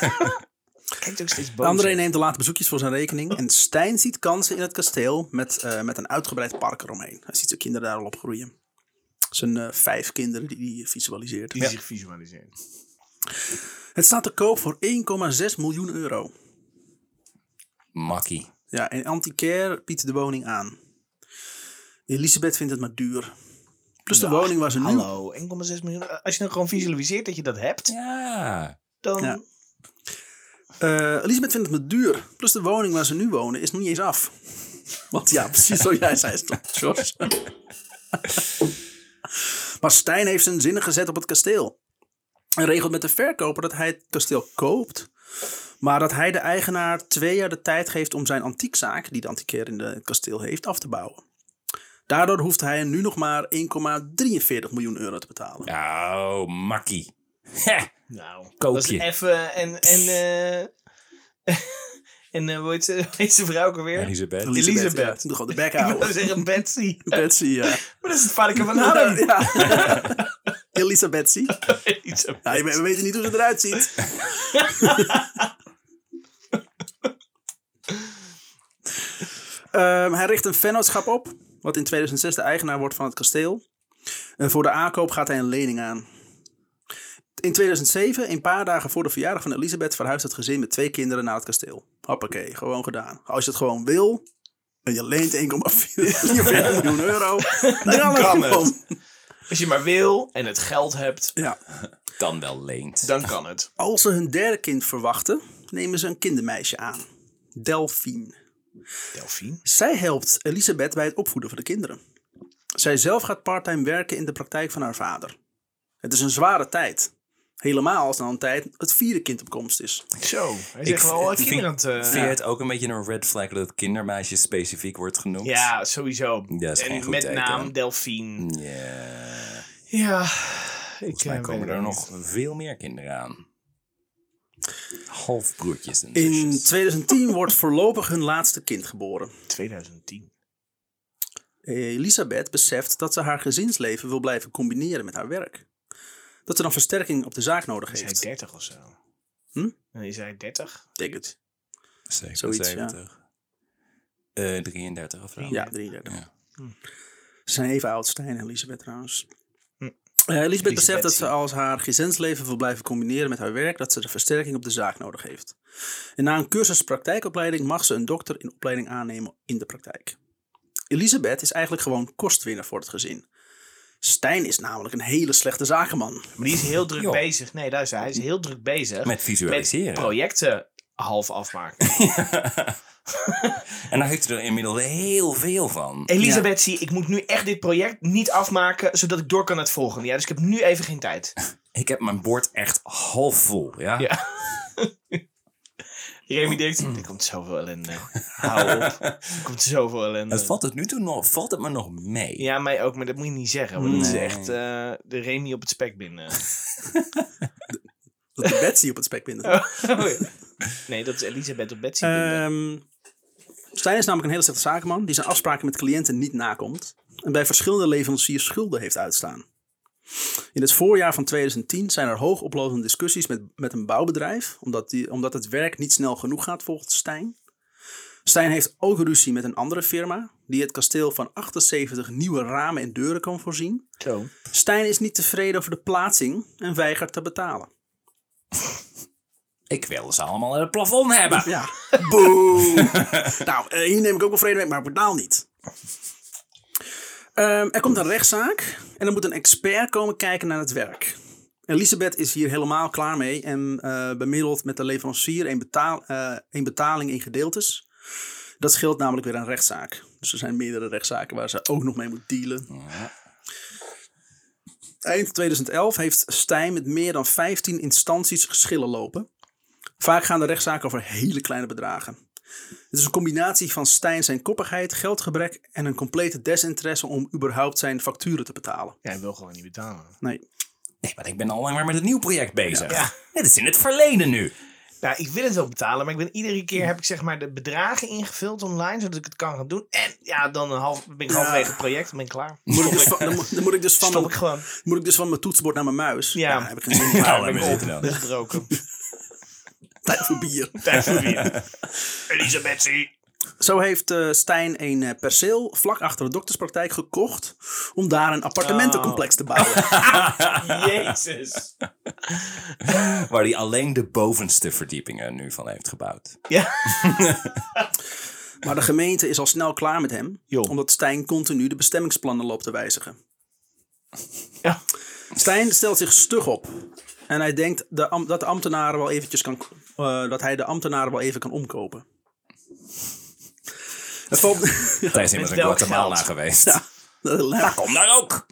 <laughs> Kijkt ook steeds boos. André neemt de late bezoekjes voor zijn rekening. En Stijn ziet kansen in het kasteel met, eh, met een uitgebreid park eromheen. Hij ziet zijn kinderen daar al opgroeien. Zijn eh, vijf kinderen die hij visualiseert. Die zich visualiseert. Het staat te koop voor 1,6 miljoen euro. Makkie. Ja, en Antiquaire biedt de woning aan. Elisabeth vindt het maar duur. Plus de woning waar ze nu... Hallo, 1,6 miljoen. Als je nou gewoon visualiseert dat je dat hebt, Ja. dan... Ja. Eh, Elisabeth vindt het maar duur. Plus de woning waar ze nu wonen is nog niet eens af. Want ja, precies zo jij zei, toch, Jos? <laughs> maar Stijn heeft zijn zinnen gezet op het kasteel. En regelt met de verkoper dat hij het kasteel koopt. Maar dat hij de eigenaar twee jaar de tijd geeft om zijn antiekzaak, die de antiquaire in de- het kasteel heeft, af te bouwen. Daardoor hoeft hij nu nog maar 1,43 miljoen euro te betalen. Oh, makkie. Nou, Koop dat is je. even... En, en, eh <laughs> en eh, hoe heet ze, <laughs> hoe heet ze vrouw ook alweer? Elisabeth. Elisabeth. Doe gewoon de bek Ik wil houden. zeggen Betsy. <laughs> Betsy, ja. Maar dat is het varken van Harm. ja. <laughs> Elisabeth. Elisabeth. Ja, we weten niet hoe ze eruit ziet. Ehm, hij richt een vennootschap op, wat in 2006 de eigenaar wordt van het kasteel. En voor de aankoop gaat hij een lening aan. In 2007, een paar dagen voor de verjaardag van Elisabeth, verhuist het gezin met twee kinderen naar het kasteel. Hoppakee, gewoon gedaan. Als je het gewoon wil en je leent 1,44 miljoen euro, <laughs> dan kan het. Als je maar wil en het geld hebt, Ja. Dan wel leent. dan kan het. Als ze hun derde kind verwachten, nemen ze een kindermeisje aan. Delphine. Delphine? Zij helpt Elisabeth bij het opvoeden van de kinderen. Zij zelf gaat parttime werken in de praktijk van haar vader. Het is een zware tijd. Helemaal als dan een tijd het vierde kind op komst is. Zo, hij zegt wel kinderen eh, Vind je het ook een beetje een red flag dat het kindermeisje specifiek wordt genoemd? Ja, sowieso. Ja, is geen en goed met teken. naam Delphine. Ja. Ja. Ik Volgens mij eh, komen er nog veel meer kinderen aan. Halfbroertjes en In zusjes. 2010 <laughs> wordt voorlopig hun laatste kind geboren. niet. 2010. Elisabeth beseft dat ze haar gezinsleven wil blijven combineren met haar werk. Dat ze dan versterking op de zaak nodig Is hij heeft. 30 of zo? Hm? Is hij 30? Denk het. 77. Eh 33 of zo. Ja, 33. Ja. Ze zijn even oud, Stijn en Elisabeth trouwens. Hm. Eh, Elisabeth beseft dat ze als haar gezinsleven wil blijven combineren met haar werk, dat ze de versterking op de zaak nodig heeft. En na een cursus praktijkopleiding mag ze een dokter in opleiding aannemen in de praktijk. Elisabeth is eigenlijk gewoon kostwinner voor het gezin. Stijn is namelijk een hele slechte zakenman. Maar die is heel druk bezig. Nee, daar is hij. Hij is heel druk bezig Met visualiseren. projecten half afmaken. <laughs> En daar heeft hij er inmiddels heel veel van. Elisabeth, zie, ik moet nu echt dit project niet afmaken, zodat ik door kan naar het volgende. Ja, dus ik heb nu even geen tijd. Ik heb mijn bord echt half vol. Ja? Ja. <laughs> Remy denkt, er komt zoveel ellende. Hou op. <laughs> Er komt zoveel ellende. Het valt het nu toe nog, valt het me nog mee. Ja, mij ook, maar dat moet je niet zeggen. Want dat is Nee. echt eh, de Remy op het spek binnen. <laughs> Dat de Betsy op het spek binnen. Oh, ja. Nee, dat is Elisabeth of Betsy. Ehm Stijn is namelijk een hele slechte zakenman die zijn afspraken met cliënten niet nakomt. En bij verschillende leveranciers schulden heeft uitstaan. In het voorjaar van 2010 zijn er hoogoplopende discussies met, met een bouwbedrijf, omdat, die, omdat het werk niet snel genoeg gaat volgens Stijn. Stijn heeft ook ruzie met een andere firma, die het kasteel van 78 nieuwe ramen en deuren kan voorzien. Zo. Stijn is niet tevreden over de plaatsing en weigert te betalen. Ik wil ze allemaal in het plafond hebben. Ja. <laughs> Boe. nou, eh, hier neem ik ook wel vrede mee, maar ik betaal niet. Ehm, er komt een rechtszaak en er moet een expert komen kijken naar het werk. Elisabeth is hier helemaal klaar mee en eh, bemiddelt met de leverancier een, betaal, eh, een betaling in gedeeltes. Dat scheelt namelijk weer een rechtszaak. Dus er zijn meerdere rechtszaken waar ze ook nog mee moet dealen. Eind 2011 heeft Stijn met meer dan 15 instanties geschillen lopen. Vaak gaan de rechtszaken over hele kleine bedragen. Het is een combinatie van Stijn zijn koppigheid, geldgebrek en een complete desinteresse om überhaupt zijn facturen te betalen. Jij wil gewoon niet betalen. Nee. Nee, maar ik ben al lang maar met een nieuw project bezig. Ja. Dit is in het verleden nu. Nou, ik wil het wel betalen, maar ik ben iedere keer heb ik zeg maar de bedragen ingevuld online, zodat ik het kan gaan doen. En ja, dan een half, ben ik halverwege het project, dan ben ik klaar. Moet ik dus <laughs> van, dan, moet- dan moet ik dus van Stop ik mijn, gewoon. moet ik dus van mijn toetsenbord naar mijn muis. Ja. daar heb ik geen zin in. <laughs> Ja, dan laat ben ik zitten op. Tijd voor bier. Tijd voor weer. <laughs> Elisabeth. Zo heeft eh, Stijn een eh, perceel vlak achter de dokterspraktijk gekocht om daar een appartementencomplex te bouwen. <laughs> Jezus. <laughs> Waar hij alleen de bovenste verdiepingen nu van heeft gebouwd. Ja. Maar de gemeente is al snel klaar met hem, omdat Stijn continu de bestemmingsplannen loopt te wijzigen. ja. Stijn stelt zich stug op. En hij denkt de am- dat, de ambtenaren wel eventjes kan, eh, dat hij de ambtenaren wel even kan omkopen. Het valt, <laughs> Hij is immers in Guatemala geld? geweest. ja, Ja, kom daar ook.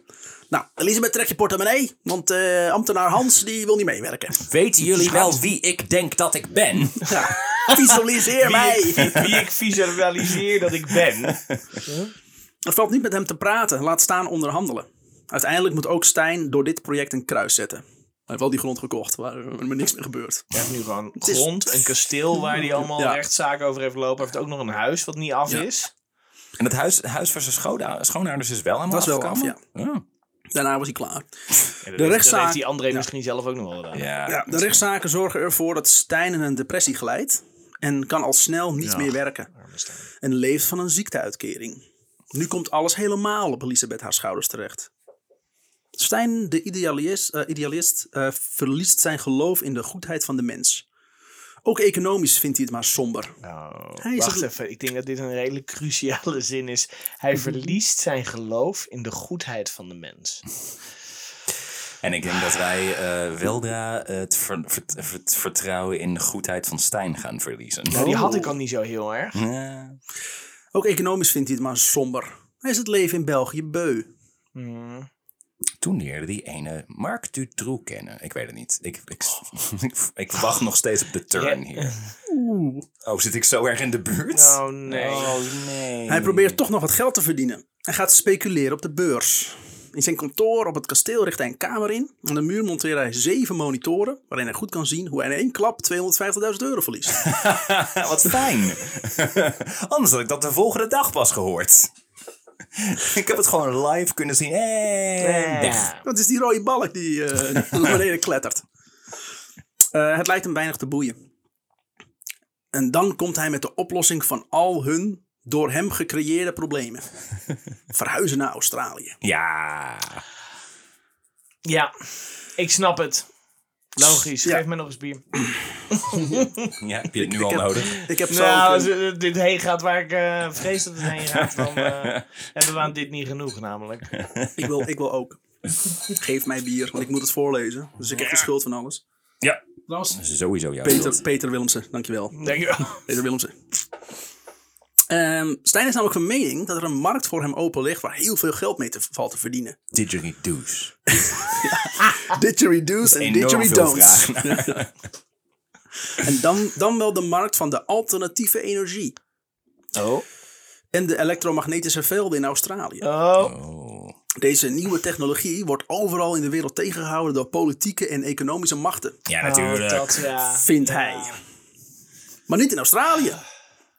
Nou, Elisabeth, trek je portemonnee, want eh, ambtenaar Hans die wil niet meewerken. Weten jullie wel wie ik denk dat ik ben? Ja, visualiseer mij. Wie, wie ik visualiseer dat ik ben. Het valt niet met hem te praten, laat staan onderhandelen. Uiteindelijk moet ook Stijn door dit project een kruis zetten. Hij heeft wel die grond gekocht, waar er maar niks meer gebeurt. Hij heeft nu gewoon grond, een kasteel waar hij allemaal Ja. rechtszaken over heeft lopen. Hij heeft ook nog een huis wat niet af Ja. is. En het huis, huis van zijn schoonouders is wel helemaal Was wel af, Oh. Daarna was hij klaar. Ja, dat De heeft- rechtszaak- Dat heeft die André Ja. misschien zelf ook nog wel gedaan. Ja. Ja, de rechtszaken zorgen ervoor dat Stijn in een depressie glijdt en kan al snel niet Ja. meer werken. En leeft van een ziekteuitkering. Nu komt alles helemaal op Elisabeth haar schouders terecht. Stijn, de idealist, eh, idealist eh, verliest zijn geloof in de goedheid van de mens. Ook economisch vindt hij het maar somber. Nou, Hij wacht het- even. Ik denk dat dit een redelijk cruciale zin is. Hij verliest zijn geloof in de goedheid van de mens. En ik denk dat wij eh weldra het, ver- vert- het vertrouwen in de goedheid van Stijn gaan verliezen. Nou, die had ik al niet zo heel erg. Ja. Ook economisch vindt hij het maar somber. Hij is het leven in België beu. Hmm. Toen leerde die ene Marc Dutroux kennen. Ik weet het niet. Ik, ik, ik, wacht nog steeds op de turn hier. Oh, zit ik zo erg in de buurt? Oh nee. Oh, nee. Hij probeert toch nog wat geld te verdienen. Hij gaat speculeren op de beurs. In zijn kantoor op het kasteel richt hij een kamer in. Aan de muur monteert hij zeven monitoren, waarin hij goed kan zien hoe hij in één klap 250.000 euro verliest. <laughs> Wat fijn. Anders had ik dat de volgende dag pas gehoord. <laughs> ik heb het gewoon live kunnen zien. En weg. Wat is die rode balk die eh, <laughs> naar beneden klettert? Eh, het lijkt hem weinig te boeien. En dan komt hij met de oplossing van al hun door hem gecreëerde problemen. <laughs> Verhuizen naar Australië. Ja. ja, ik snap het. Logisch. Ja. Geef me nog eens bier. ja. Heb je het nu al nodig? Ik heb zo... Nou, als een- dit heen gaat waar ik eh, vrees dat het heen gaat, dan eh, <laughs> hebben we aan dit niet genoeg namelijk. ik, wil, ik wil ook. Geef mij bier, want ik moet het voorlezen. Dus ik heb de schuld van alles. Ja. Dat is sowieso jouw Peter, schuld. Peter Willemsen, dankjewel. Dankjewel. Peter Willemsen. Ehm Stijn is namelijk van mening dat er een markt voor hem open ligt waar heel veel geld mee te, valt te verdienen. <laughs> Didgeridoos. Didgeridoos en didgeridon'ts. <laughs> En dan, dan wel de markt van de alternatieve energie. Oh. En de elektromagnetische velden in Australië. Oh. Oh. Deze nieuwe technologie wordt overal in de wereld tegengehouden door politieke en economische machten. Ja, natuurlijk. Oh, dat, ja. Vindt Ja. hij. Maar niet in Australië.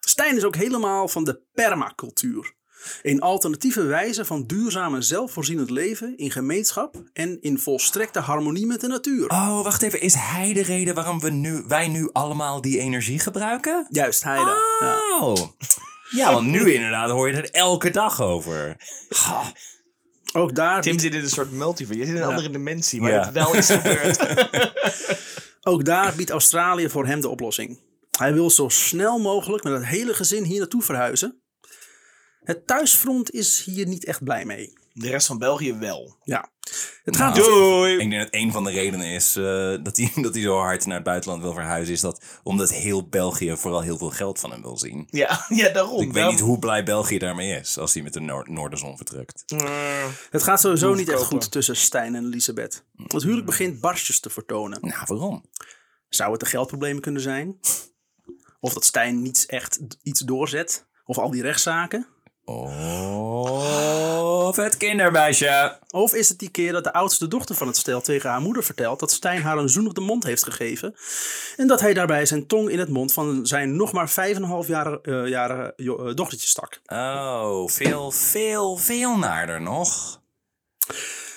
Stijn is ook helemaal van de permacultuur. Een alternatieve wijze van duurzaam en zelfvoorzienend leven in gemeenschap en in volstrekte harmonie met de natuur. Oh, wacht even. Is hij de reden waarom we nu, wij nu allemaal die energie gebruiken? Juist, Heide. Ja. Oh. Ja, want nu inderdaad hoor je er elke dag over. Ook daar Tim zit in een soort multiverse. Je zit in een andere dimensie, maar Ja. het wel is gebeurd. <laughs> Ook daar biedt Australië voor hem de oplossing. Hij wil zo snel mogelijk met het hele gezin hier naartoe verhuizen. Het thuisfront is hier niet echt blij mee. De rest van België wel. Ja. Het gaat Nou, Doei! Ik denk dat een van de redenen is eh, dat, hij, <laughs> dat hij zo hard naar het buitenland wil verhuizen. Is dat omdat heel België vooral heel veel geld van hem wil zien. Ja, <laughs> ja daarom. Ik weet niet hoe blij België daarmee is als hij met de Noor- Noorderzon vertrekt. Het gaat sowieso niet echt goed tussen Stijn en Elisabeth. Het huwelijk begint barstjes te vertonen. Nou, waarom? Zou het de geldproblemen kunnen zijn? Of dat Stijn niet echt iets doorzet? Of al die rechtszaken? Oh, of het kindermeisje. Of is het die keer dat de oudste dochter van het stel tegen haar moeder vertelt dat Stijn haar een zoen op de mond heeft gegeven en dat hij daarbij zijn tong in het mond van zijn nog maar 5,5-jarige eh, jarige, jo- eh, dochtertje stak? Oh, veel, veel, veel naarder nog.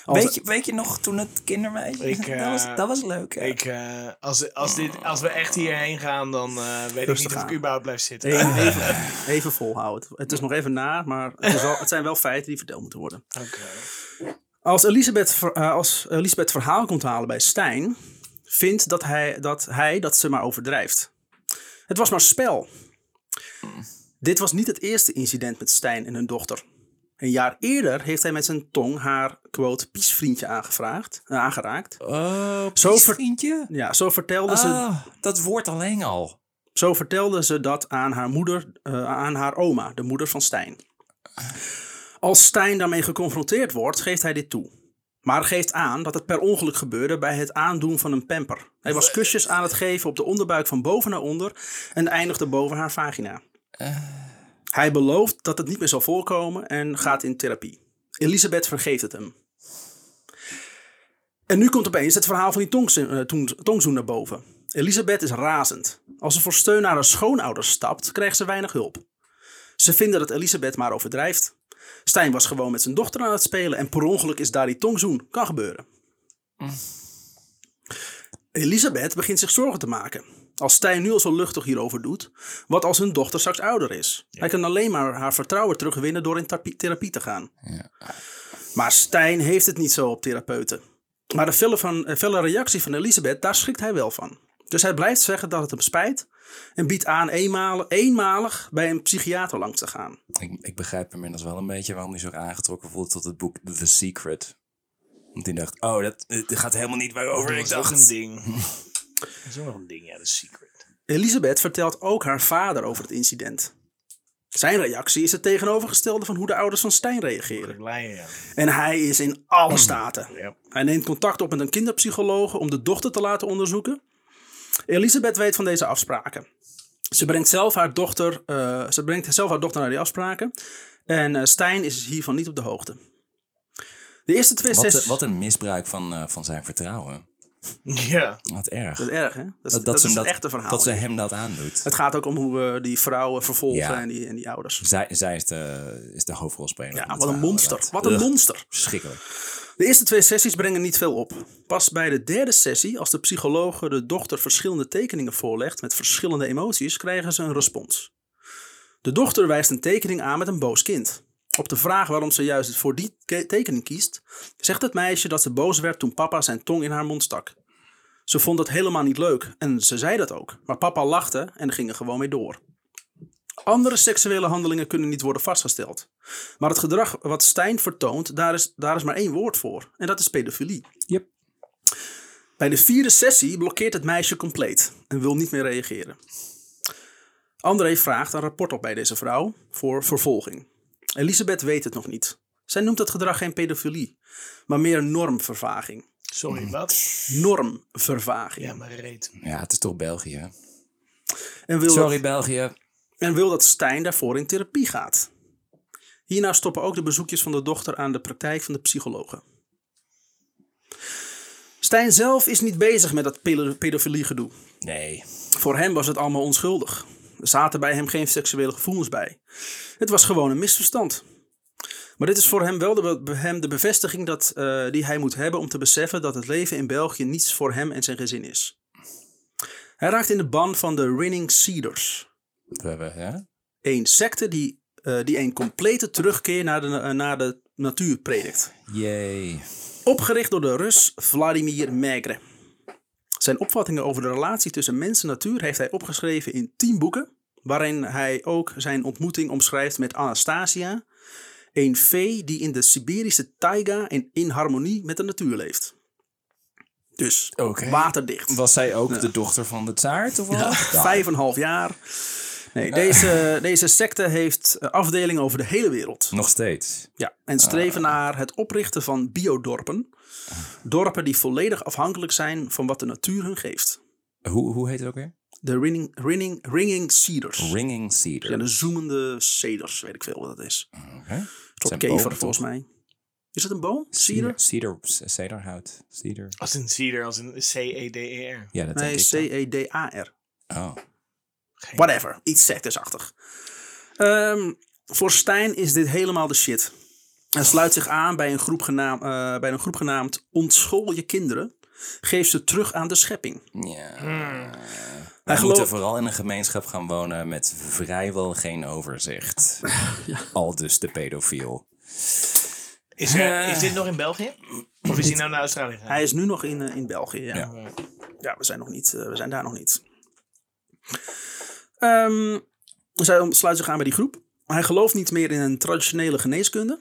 Als- Weet je, weet je nog toen het kindermeisje... Ik, <laughs> dat, was, eh, dat was leuk, hè? Ik, eh, als, als, dit, als we echt hierheen gaan, dan eh, weet ik niet of ik überhaupt blijf zitten. Even, <laughs> even, even volhouden. Het is nog even na, maar het, is wel, het zijn wel feiten die verteld moeten worden. Oké. Als Elisabeth, als Elisabeth verhaal komt halen bij Stijn, vindt dat hij, dat hij dat ze maar overdrijft. Het was maar spel. Dit was niet het eerste incident met Stijn en hun dochter. Een jaar eerder heeft hij met zijn tong haar, quote, piesvriendje aangevraagd, eh, aangeraakt. Oh, Zo ver- vriendje. Ja, zo vertelde, ze, Ah, dat woord alleen al. zo vertelde ze dat aan haar moeder, eh, aan haar oma, de moeder van Stijn. Als Stijn daarmee geconfronteerd wordt, geeft hij dit toe. Maar geeft aan dat het per ongeluk gebeurde bij het aandoen van een pamper. Hij was kusjes aan het geven op de onderbuik van boven naar onder en eindigde boven haar vagina. Hij belooft dat het niet meer zal voorkomen en gaat in therapie. Elisabeth vergeeft het hem. En nu komt opeens het verhaal van die tongzoen, eh, tong- tongzoen naar boven. Elisabeth is razend. Als ze voor steun naar haar schoonouders stapt, krijgt ze weinig hulp. Ze vinden dat Elisabeth maar overdrijft. Stijn was gewoon met zijn dochter aan het spelen en per ongeluk is daar die tongzoen. Kan gebeuren. Elisabeth begint zich zorgen te maken. Als Stijn nu al zo luchtig hierover doet, wat als hun dochter straks ouder is? Hij kan alleen maar haar vertrouwen terugwinnen door in therapie, te gaan. Maar Stijn heeft het niet zo op therapeuten. Maar de felle, van, eh, felle reactie van Elisabeth, daar schrikt hij wel van. Dus hij blijft zeggen dat het hem spijt en biedt aan eenmalig, eenmalig bij een psychiater langs te gaan. Ik, ik begrijp inmiddels wel een beetje waarom hij zich aangetrokken voelt tot het boek The Secret. Want hij dacht, oh, dat, gaat helemaal niet waarover Dat ik dacht. een ding. <laughs> Dat is ook nog een ding, ja, de secret. Elisabeth vertelt ook haar vader over het incident. Zijn reactie is het tegenovergestelde van hoe de ouders van Stijn reageren. Ja. En hij is in alle staten. Ja. Hij neemt contact op met een kinderpsycholoog om de dochter te laten onderzoeken. Elisabeth weet van deze afspraken. Ze brengt zelf haar dochter, eh, ze brengt zelf haar dochter naar die afspraken. En eh, Stijn is hiervan niet op de hoogte. De eerste twee Wat, een- wat een misbruik van, eh, van zijn vertrouwen. Ja. Wat erg. Dat is erg, hè? Dat is, Dat, is hem het echte verhaal. Dat ze hem dat aandoet. Het gaat ook om hoe we die vrouwen vervolgen Ja. en, die, en die ouders. Zij, zij is, de, is de hoofdrolspeler. Ja, wat een monster. Wat een Ugh, monster. Verschrikkelijk. De eerste twee sessies brengen niet veel op. Pas bij de derde sessie, als de psycholoog de dochter verschillende tekeningen voorlegt met verschillende emoties, krijgen ze een respons. De dochter wijst een tekening aan met een boos kind. Op de vraag waarom ze juist voor die ke- tekening kiest, zegt het meisje dat ze boos werd toen papa zijn tong in haar mond stak. Ze vond het helemaal niet leuk en ze zei dat ook, maar papa lachte en ging er gewoon mee door. Andere seksuele handelingen kunnen niet worden vastgesteld. Maar het gedrag wat Stijn vertoont, daar is, daar is maar één woord voor. En dat is pedofilie. Yep. Bij de vierde sessie blokkeert het meisje compleet en wil niet meer reageren. André vraagt een rapport op bij deze vrouw voor vervolging. Elisabeth weet het nog niet. Zij noemt het gedrag geen pedofilie, maar meer normvervaging. Sorry, wat? Normvervaging. Ja, maar reet. Ja, het is toch België. En wil Sorry, dat, België. en wil dat Stijn daarvoor in therapie gaat. Hierna stoppen ook de bezoekjes van de dochter aan de praktijk van de psychologen. Stijn zelf is niet bezig met dat pedo- pedofilie gedoe. Nee. Voor hem was het allemaal onschuldig. Er zaten bij hem geen seksuele gevoelens bij. Het was gewoon een misverstand. Maar dit is voor hem wel de, be- hem de bevestiging dat, eh, die hij moet hebben om te beseffen dat het leven in België niets voor hem en zijn gezin is. Hij raakt in de ban van de Rinning Cedars. We hebben, ja? Een secte die, eh, die een complete terugkeer naar de, eh, naar de natuur predikt. Yay. Opgericht door de Rus Vladimir Maigre. Zijn opvattingen over de relatie tussen mens en natuur heeft hij opgeschreven in tien boeken, waarin hij ook zijn ontmoeting omschrijft met Anastasia, een vee die in de Siberische taiga in, in harmonie met de natuur leeft. Dus waterdicht. Was zij ook de dochter van de tsaar toevallig? Ja. Vijf en een half jaar. Nee, deze, deze secte heeft eh, afdelingen over de hele wereld. Nog steeds. Ja, en streven naar het oprichten van biodorpen. Dorpen die volledig afhankelijk zijn van wat de natuur hun geeft. Hoe, hoe heet het ook weer? De ringing, ringing, ringing cedars. Ringing Cedar. Ja, de zoemende cedars, weet ik veel wat dat is. Oké. Zijn kever volgens mij. Is het een boom? Cedar? Cedar. Cedar. Cedarhout. Cedar. Als een cedar, als een C-E-D-E-R. Ja, dat Nee, denk ik. zo. C-E-D-A-R. Oh. Whatever, iets sectusachtig. Ehm voor Stijn is dit helemaal de shit. Hij sluit zich aan bij een groep, genaam, eh, bij een groep genaamd Ontschool je kinderen. Geef ze terug aan de schepping. Ja. Hij Wij moeten vooral in een gemeenschap gaan wonen met vrijwel geen overzicht. <laughs> Al dus de pedofiel. Is, er, is dit nog in België? Of is hij nou naar Australië gegaan? Hij is nu nog in, eh, in België. Ja. Ja. Ja, we, zijn nog niet, eh, we zijn daar nog niet. Ehm zij sluit zich aan bij die groep. Hij gelooft niet meer in een traditionele geneeskunde.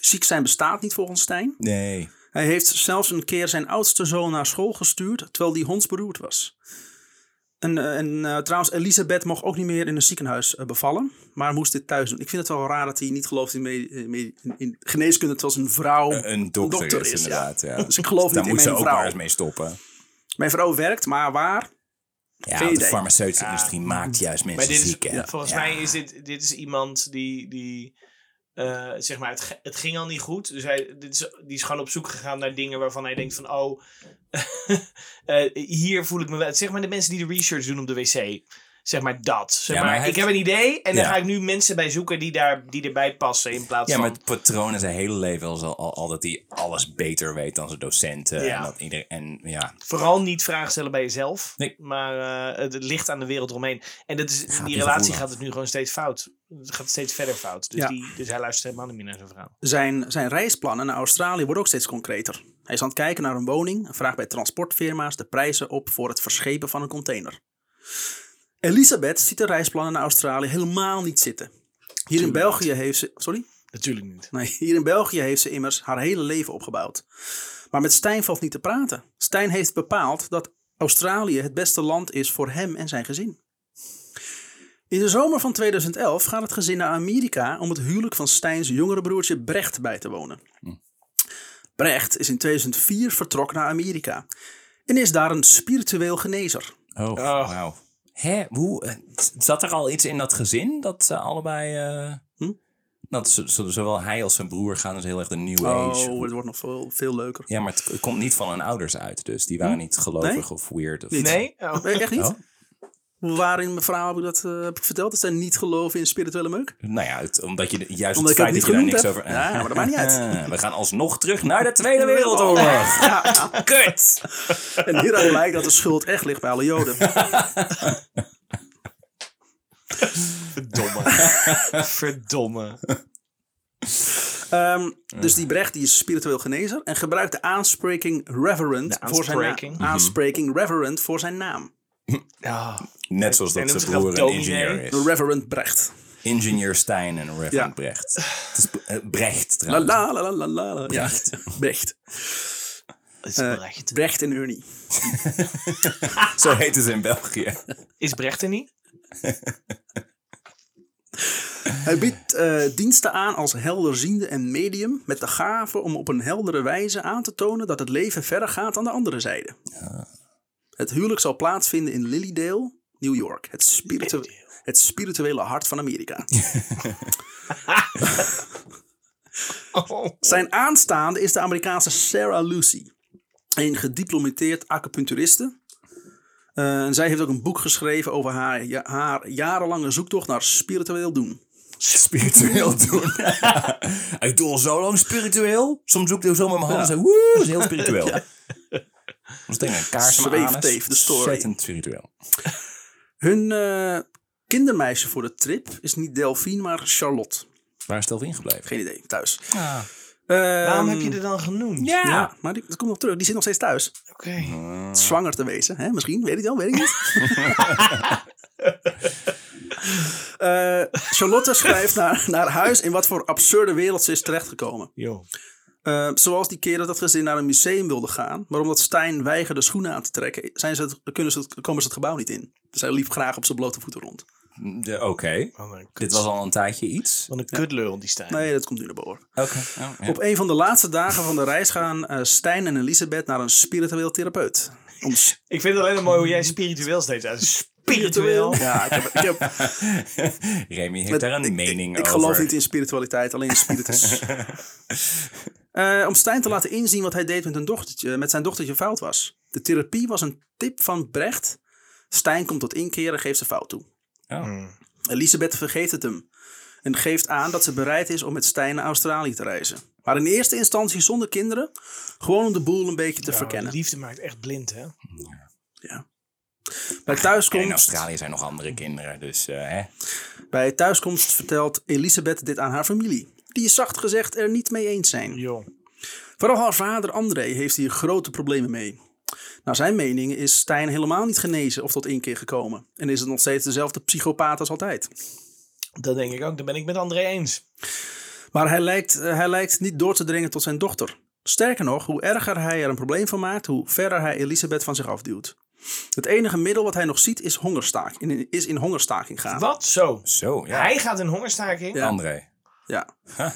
Ziek zijn bestaat niet volgens Stijn. Nee. Hij heeft zelfs een keer zijn oudste zoon naar school gestuurd, terwijl die hondsberoerd was. En, eh, en eh, trouwens, Elisabeth mocht ook niet meer in een ziekenhuis eh, bevallen, maar moest dit thuis doen. Ik vind het wel raar dat hij niet gelooft in, me- me- in- in geneeskunde, terwijl zijn vrouw Een dokter, dokter is, inderdaad. Ja. Dus ik geloof Daar niet in moet ze ook vrouw. maar eens mee stoppen. Mijn vrouw werkt, maar waar? Ja, Geen de idee. farmaceutische industrie maakt juist Maar mensen dit is, ziek. hè? volgens Ja. mij is dit, dit is iemand die, die eh, zeg maar, het, het ging al niet goed. Dus hij, dit is, die is gewoon op zoek gegaan naar dingen waarvan hij denkt van, oh, <laughs> eh, hier voel ik me wel. Zeg maar de mensen die de research doen op de wc. Zeg maar dat. Zeg Ja, maar, maar ik heeft- heb een idee en dan Ja. ga ik nu mensen bij zoeken die, daar, die erbij passen in plaats Ja, van... maar het patroon is zijn hele leven al, al, dat hij alles beter weet dan zijn docenten. Ja. En, dat iedereen, en ja, Vooral niet vragen stellen bij jezelf. Nee. Maar eh, het, ligt aan de wereld eromheen. En dat is, in die relatie gaat het nu gewoon steeds fout. Het gaat steeds verder fout. Dus, Ja. die, dus hij luistert helemaal niet meer naar zijn vrouw. Zijn, zijn reisplannen naar Australië worden ook steeds concreter. Hij is aan het kijken naar een woning en vraagt bij transportfirma's de prijzen op voor het verschepen van een container. Elisabeth ziet de reisplannen naar Australië helemaal niet zitten. Hier in België heeft ze. Sorry? Natuurlijk niet. Nee, hier in België heeft ze immers haar hele leven opgebouwd. Maar met Stijn valt niet te praten. Stijn heeft bepaald dat Australië het beste land is voor hem en zijn gezin. In de zomer van 2011 gaat het gezin naar Amerika om het huwelijk van Stijns jongere broertje Brecht bij te wonen. Brecht is in 2004 vertrokken naar Amerika en is daar een spiritueel genezer. Oh, wauw. Hè, hoe, eh, zat er al iets in dat gezin dat ze allebei... eh, Hm? Dat zo- zo- zowel hij als zijn broer gaan dus heel erg de new age. Oh, het wordt nog veel, veel leuker. Ja, maar het, komt niet van hun ouders uit. Dus die waren niet gelovig Nee? of weird. Of, Niet. Nee? Oh. Nee, Echt niet? Oh. Waarin mijn vrouw heb ik dat eh, heb ik verteld? Dat zij niet geloven in spirituele meuk? Nou ja, het- omdat je juist Omdat het feit dat je daar niks over... Ja, maar dat maakt niet uit. <laughs> We gaan alsnog terug naar de Tweede <laughs> Wereldoorlog. <laughs> Kut! En hieruit blijkt dat de schuld echt ligt bij alle Joden. Verdomme. Verdomme. Ehm, dus die Brecht die is spiritueel genezer en gebruikt de aanspreking reverend De voor zijn aanspreking. Aanspreking reverend voor zijn naam. Ja. Net zoals dat zijn broer een ingenieur is. De Reverend Brecht. Ingenieur Stijn en Reverend Ja. Brecht. Het is eh, Brecht La trouwens. la la la la la. Ja, Brecht. Brecht. Is Eh, Brecht. Brecht en Ernie. <laughs> Zo heten ze in België. Is Brecht er niet? Hij biedt eh, diensten aan als helderziende en medium met de gave om op een heldere wijze aan te tonen dat het leven verder gaat aan de andere zijde. Het huwelijk zal plaatsvinden in Lilydale, New York. Het, spiritu- het spirituele hart van Amerika. <laughs> <laughs> Zijn aanstaande is de Amerikaanse Sarah Lucy. Een gediplomeerd acupuncturiste. Eh, en zij heeft ook een boek geschreven over haar, ja- haar jarenlange zoektocht naar spiritueel doen. Spiritueel <laughs> doen. ik doe al zo lang spiritueel. Soms doe ik zo met mijn handen. Zo, woe, is heel spiritueel. Soms denk ik een kaars in mijn Zweeft anus. even de story. Ontzettend spiritueel. Hun eh, kindermeisje voor de trip is niet Delphine, maar Charlotte. Waar is Delphine gebleven? Geen idee, thuis. Ah. Waarom Ehm, heb je er dan genoemd? Ja. Ja, maar die, dat komt nog terug. Die zit nog steeds thuis. Oké. Zwanger te wezen, hè? misschien. Weet ik wel, weet ik niet. <laughs> Eh, Charlotte schrijft naar, naar huis in wat voor absurde wereld ze is terechtgekomen. Yo. Eh, zoals die keer dat het gezin naar een museum wilde gaan. Maar omdat Stijn weigerde schoenen aan te trekken, zijn ze het, kunnen ze het, komen ze het gebouw niet in. Dus hij liep graag op zijn blote voeten rond. De- Oké. Een, Dit was al een tijdje iets. wat een kutlul die Stijn. Nee, dat komt nu naar boven. Oké. Oh, ja. Op een van de laatste dagen van de reis gaan eh, Stijn en Elisabeth naar een spiritueel therapeut. Om <laughs> Ik vind het alleen maar mooi hoe jij spiritueel steeds uit. Spiritueel. <laughs> Ja, ik heb, ik, heb, <laughs> Remy heeft daar een mening ik over. geloof niet in spiritualiteit, alleen in spiritus. Eh, om Stijn te laten inzien wat hij deed met, een dochtertje, met zijn dochtertje fout was. De therapie was een tip van Brecht. Stijn komt tot inkeer en geeft ze fout toe. Oh. Elisabeth vergeet het hem. En geeft aan dat ze bereid is om met Stijn naar Australië te reizen. Maar in eerste instantie zonder kinderen. Gewoon om de boel een beetje te Ja, verkennen. liefde maakt echt blind, hè? Ja. Bij En in thuiskomst, Australië zijn nog andere kinderen, dus eh, hè. bij thuiskomst vertelt Elisabeth dit aan haar familie. Die zacht gezegd er niet mee eens zijn. Yo. Vooral haar vader André heeft hier grote problemen mee. Naar zijn mening is Stijn helemaal niet genezen of tot inkeer gekomen. En is het nog steeds dezelfde psychopaat als altijd. Dat denk ik ook. Dat ben ik met André eens. Maar hij lijkt, eh, hij lijkt niet door te dringen tot zijn dochter. Sterker nog, hoe erger hij er een probleem van maakt, hoe verder hij Elisabeth van zich afduwt. Het enige middel wat hij nog ziet is, hongerstaak, in, is in hongerstaking gaan. Wat? Zo. Zo, ja. Hij gaat in hongerstaking? Ja. André. Ja. Huh.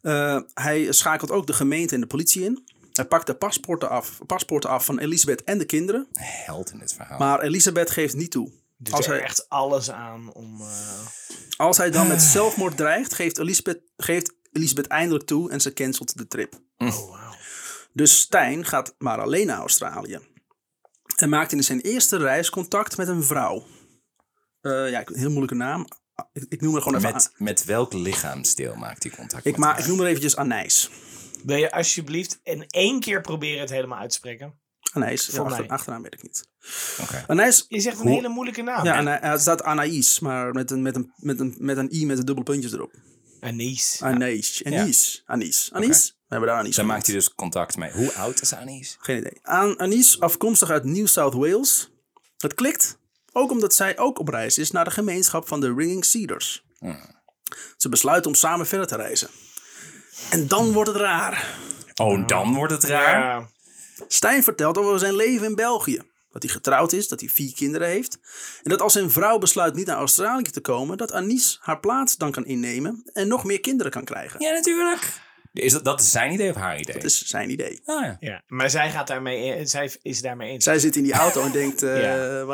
Eh, hij schakelt ook de gemeente en de politie in. Hij pakt de paspoorten af, paspoorten af van Elisabeth en de kinderen. Held in dit verhaal. Maar Elisabeth geeft niet toe. Doet Als er hij, echt alles aan om... eh, als hij dan met zelfmoord dreigt, geeft Elisabeth, geeft Elisabeth eindelijk toe en ze cancelt de trip. Oh, wauw. Dus Stijn gaat maar alleen naar Australië. En maakt in zijn eerste reis contact met een vrouw. Eh, ja, ik- een heel moeilijke naam. Ik, ik noem er gewoon even met, met welk lichaamsdeel maakt hij contact Ik, met ma haar? ik noem er eventjes Anijs. Wil je alsjeblieft in één keer proberen het helemaal uit te spreken? Anijs, ja, Voor achter, mij. achternaam weet ik niet. Oké. Anijs, Je zegt een Hoe- hele moeilijke naam. ja, eh, het staat Anaïs, maar met een, met, een, met, een, met een i met de dubbele puntjes erop. Anise. Anijs, Anijs, Anijs, Anijs. We hebben daar Anijs Dan genoemd. maakt hij dus contact mee. Hoe oud is Anis? Geen idee. Aan Anise, afkomstig uit New South Wales. Het klikt, ook omdat zij ook op reis is naar de gemeenschap van de Ringing Cedars. Ze besluiten om samen verder te reizen. En dan wordt het raar. Oh, dan wordt het raar. Ja. Stijn vertelt over zijn leven in België. Dat hij getrouwd is, dat hij vier kinderen heeft. En dat als zijn vrouw besluit niet naar Australië te komen, dat Anise haar plaats dan kan innemen en nog meer kinderen kan krijgen. Ja, natuurlijk. Is dat, dat is zijn idee of haar idee? Dat is zijn idee. Ah, ja. Ja. Maar zij, gaat daarmee, zij is daarmee eens. Zij zit in die auto en denkt, <laughs> eh, Ja.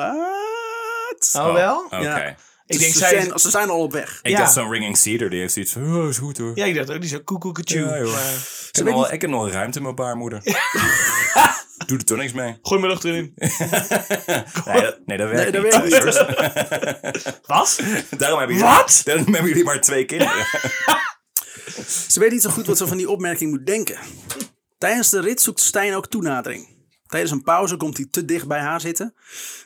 Wat? Oh, wel? Oké. Ja. Ik Dus denk ze, zij... zijn, ze zijn al op weg. Ik Ja. dacht zo'n ringing cedar, die heeft zoiets van, oh, is goed hoor. Ja, ik dacht ook, die ook koekoekatjoe. Ja, joh. ik, heb ik heb nog ruimte in mijn baarmoeder. <laughs> Doe er toch niks mee. Gooi me lucht erin. <laughs> Nee, dat, nee, dat werkt Nee, dat niet. werkt niet. Wat? <laughs> Daarom hebben, jullie, Wat? daarom hebben jullie maar twee kinderen. Ze weet niet zo goed wat ze van die opmerking moet denken. Tijdens de rit zoekt Stijn ook toenadering. Tijdens een pauze komt hij te dicht bij haar zitten.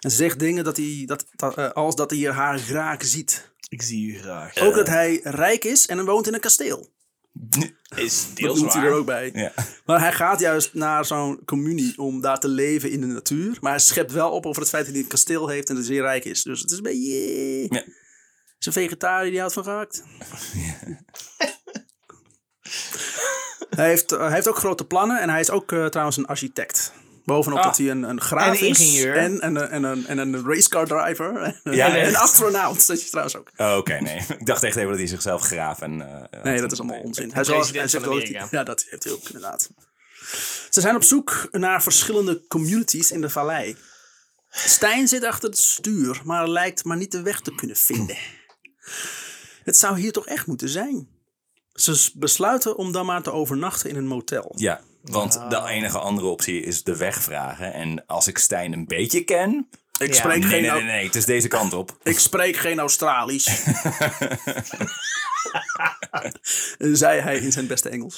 En ze zegt dingen dat hij, dat, dat, eh, als dat hij haar graag ziet. Ik zie u graag. Ook dat hij rijk is en woont in een kasteel. <laughs> Is Dat deels noemt hij er ook bij. Ja. Maar hij gaat juist naar zo'n communie om daar te leven in de natuur. Maar hij schept wel op over het feit dat hij een kasteel heeft en dat hij zeer rijk is. Dus het is een beetje... Ja. Is een vegetariër die houdt van gehakt. <laughs> hij, heeft, hij heeft ook grote plannen en hij is ook eh, trouwens een architect. Bovenop Ah. dat hij een, een graaf En is. ingenieur. En, en, en, en, een, en een racecar driver. En, <laughs> Ja, en echt? een astronaut. Dat is trouwens ook. Oh, Oké, nee. Ik dacht echt even dat hij zichzelf graaf en... eh, Nee, dat is allemaal onzin. Hij, zal, hij zegt wel ja, dat heeft hij ook inderdaad. Ze zijn op zoek naar verschillende communities in de vallei. Stijn zit achter het stuur, maar lijkt maar niet de weg te kunnen vinden. Het zou hier toch echt moeten zijn. Ze besluiten om dan maar te overnachten in een motel. Ja, want de enige andere optie is de weg vragen. En als ik Stijn een beetje ken, Ik, Ja. spreek Nee, geen, nee, nee, nee, het is deze kant op. <laughs> ik spreek geen Australisch. <laughs> zei hij in zijn beste Engels.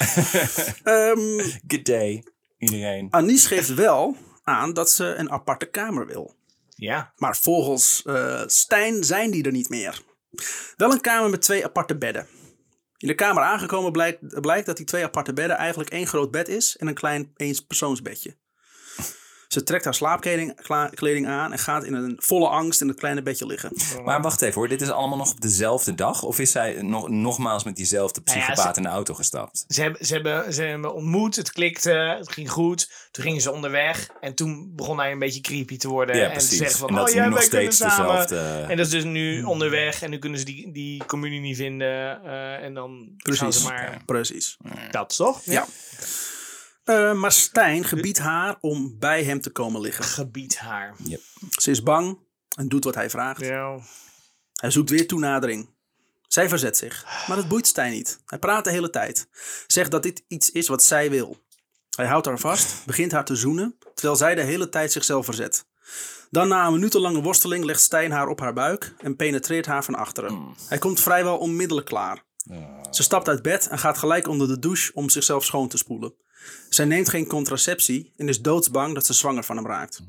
Ehm Good day, iedereen. Anies geeft wel aan dat ze een aparte kamer wil. Ja. Maar volgens eh, Stijn zijn die er niet meer. Wel een kamer met twee aparte bedden. In de kamer aangekomen blijkt, blijkt dat die twee aparte bedden eigenlijk één groot bed is en een klein eenpersoonsbedje. Ze trekt haar slaapkleding kleding aan en gaat in een volle angst in het kleine bedje liggen. Maar wacht even hoor, dit is allemaal nog op dezelfde dag? Of is zij nog, nogmaals met diezelfde Nou ja, psychopaat ze- in de auto gestapt? Ze hebben, ze, hebben, ze hebben ontmoet, het klikte, het ging goed. Toen gingen ze onderweg en toen begon hij een beetje creepy te worden. Ja, en precies. te zeggen van, En dat oh ze ja, nu nog steeds dezelfde- En dat is dus nu onderweg en nu kunnen ze die, die communie niet vinden. eh, en dan gaan Precies. ze maar... Precies. Dat toch? Ja. Eh, maar Stijn gebiedt haar om bij hem te komen liggen. Gebied haar. Ze is bang en doet wat hij vraagt. Ja. Hij zoekt weer toenadering. Zij verzet zich, maar dat boeit Stijn niet. Hij praat de hele tijd. Zegt dat dit iets is wat zij wil. Hij houdt haar vast, begint haar te zoenen, terwijl zij de hele tijd zichzelf verzet. Dan na een minutenlange worsteling legt Stijn haar op haar buik en penetreert haar van achteren. Hij komt vrijwel onmiddellijk klaar. Ze stapt uit bed en gaat gelijk onder de douche om zichzelf schoon te spoelen. Zij neemt geen contraceptie en is doodsbang dat ze zwanger van hem raakt.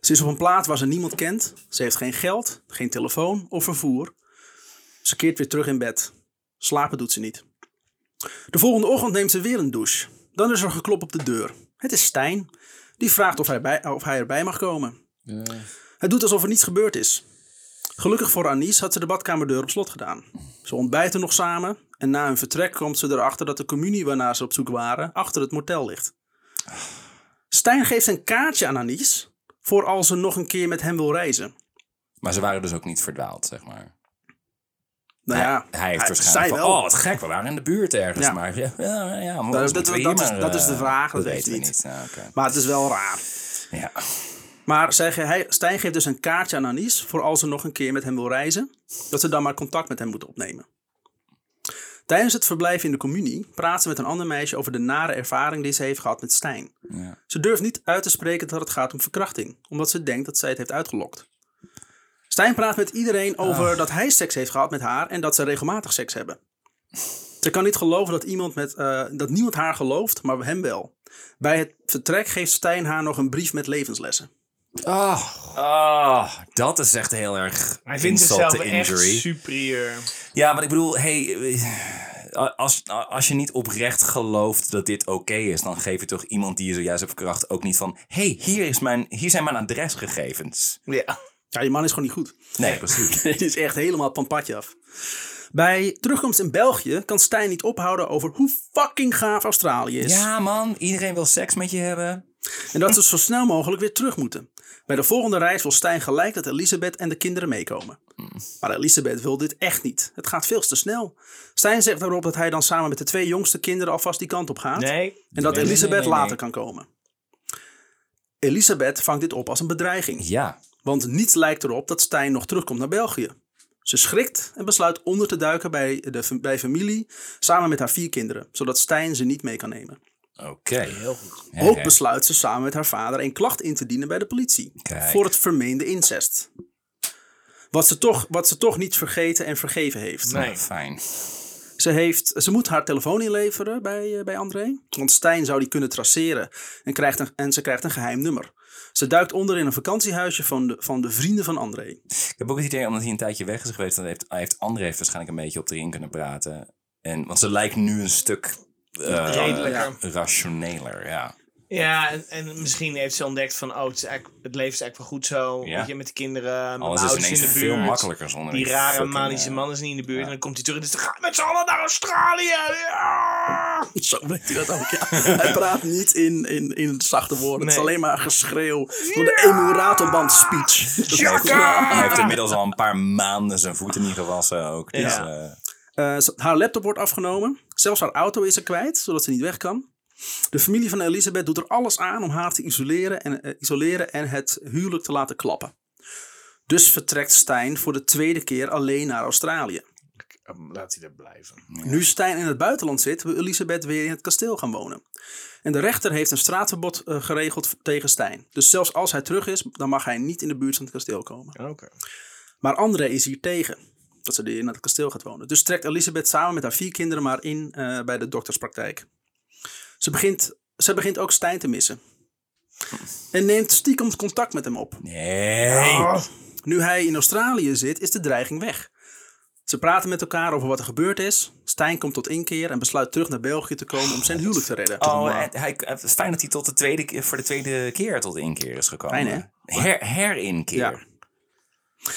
Ze is op een plaats waar ze niemand kent. Ze heeft geen geld, geen telefoon of vervoer. Ze keert weer terug in bed. Slapen doet ze niet. De volgende ochtend neemt ze weer een douche. Dan is er geklop op de deur. Het is Stijn. Die vraagt of hij, bij, of hij erbij mag komen. Hij doet alsof er niets gebeurd is. Gelukkig voor Anies had ze de badkamerdeur op slot gedaan. Ze ontbijten nog samen en na hun vertrek komt ze erachter dat de communie waarnaar ze op zoek waren achter het motel ligt. Stijn geeft een kaartje aan Anies voor als ze nog een keer met hem wil reizen. Maar ze waren dus ook niet verdwaald, zeg maar. Nou ja, hij heeft zij waarschijnlijk van, wel. oh wat gek, we waren in de buurt ergens. Ja. Maar ja, ja, ja maar Dat- dat, is- maar, dat is de eh, vraag, dat weet weten we niet. Maar het is wel raar. ja. Maar zij, hij, Stijn geeft dus een kaartje aan Anies voor als ze nog een keer met hem wil reizen. Dat ze dan maar contact met hem moet opnemen. Tijdens het verblijf in de communie praat ze met een ander meisje over de nare ervaring die ze heeft gehad met Stijn. Ja. Ze durft niet uit te spreken dat het gaat om verkrachting, omdat ze denkt dat zij het heeft uitgelokt. Stijn praat met iedereen over dat hij seks heeft gehad met haar en dat ze regelmatig seks hebben. Ze kan niet geloven dat, iemand met, eh, dat niemand haar gelooft, maar hem wel. Bij het vertrek geeft Stijn haar nog een brief met levenslessen. Ah, dat is echt heel erg Hij vindt insult zichzelf echt injury. superieur. Ja, maar ik bedoel, hey, eh, als, als je niet oprecht gelooft dat dit oké is, dan geef je toch iemand die je zojuist hebt verkracht ook niet van, hey, hier, is mijn, hier zijn mijn adresgegevens. Ja. Ja, die man is gewoon niet goed. Nee, precies. <laughs> Het is echt helemaal van padje af. Bij terugkomst in België kan Stijn niet ophouden over hoe fucking gaaf Australië is. Ja, man, iedereen wil seks met je hebben. En dat ze zo snel mogelijk weer terug moeten. Bij de volgende reis wil Stijn gelijk dat Elisabeth en de kinderen meekomen. Maar Elisabeth wil dit echt niet. Het gaat veel te snel. Stijn zegt daarop dat hij dan samen met de twee jongste kinderen alvast die kant op gaat. Nee. en dat Nee, Elisabeth nee, later kan komen. Elisabeth vangt dit op als een bedreiging. Ja. Want niets lijkt erop dat Stijn nog terugkomt naar België. Ze schrikt en besluit onder te duiken bij, de, bij familie samen met haar vier kinderen, zodat Stijn ze niet mee kan nemen. Oké. Heel goed. Ook besluit ze samen met haar vader een klacht in te dienen bij de politie Kijk. voor het vermeende incest. Wat ze, toch, wat ze toch niet vergeten en vergeven heeft. Nee. Fijn. Ze, heeft, ze moet haar telefoon inleveren bij, eh, bij André. Want Stijn zou die kunnen traceren. En, krijgt een, en ze krijgt een geheim nummer. Ze duikt onder in een vakantiehuisje van de, van de vrienden van André. Ik heb ook het idee, omdat hij een tijdje weg is geweest, dan heeft, heeft André heeft waarschijnlijk een beetje op erin kunnen praten. En, want ze lijkt nu een stuk Redelijker. rationeler, ja. Ja, en, en misschien heeft ze ontdekt van, oh, het, is eigenlijk, het leven is eigenlijk wel goed zo. Ja. Weet je, met de kinderen, met Alles mijn is ouders in ineens de veel buurt. makkelijker zonder Die rare fucking, manische eh, man is niet in de buurt. En dan komt hij terug en dus gaan met z'n allen naar Australië. Ja! <laughs> Zo weet hij dat ook, ja. Hij praat niet in, in, in zachte woorden. Het is alleen maar geschreeuw. Van de Emiratenband speech. Dat is Hij heeft, Chaka! hij heeft inmiddels al een paar maanden zijn voeten niet gewassen ook. Dus, Ja. Eh, Eh, haar laptop wordt afgenomen. Zelfs haar auto is er kwijt, zodat ze niet weg kan. De familie van Elisabeth doet er alles aan om haar te isoleren en, eh, isoleren en het huwelijk te laten klappen. Dus vertrekt Stijn voor de tweede keer alleen naar Australië. Oh, laat hij er blijven. Nu Stijn in het buitenland zit, wil Elisabeth weer in het kasteel gaan wonen. En de rechter heeft een straatverbod eh, geregeld tegen Stijn. Dus zelfs als hij terug is, dan mag hij niet in de buurt van het kasteel komen. Oké. Maar André is hier tegen. Dat ze in het kasteel gaat wonen. Dus trekt Elisabeth samen met haar vier kinderen maar in eh, bij de dokterspraktijk. Ze begint, ze begint ook Stijn te missen. En neemt stiekem contact met hem op. Nee. Nu hij in Australië zit, is de dreiging weg. Ze praten met elkaar over wat er gebeurd is. Stijn komt tot inkeer en besluit terug naar België te komen om zijn huwelijk te redden. Oh, hij, hij- het is fijn dat hij tot de tweede, keer- voor de tweede keer tot inkeer is gekomen. Fijn, Her, herinkeer. Ja.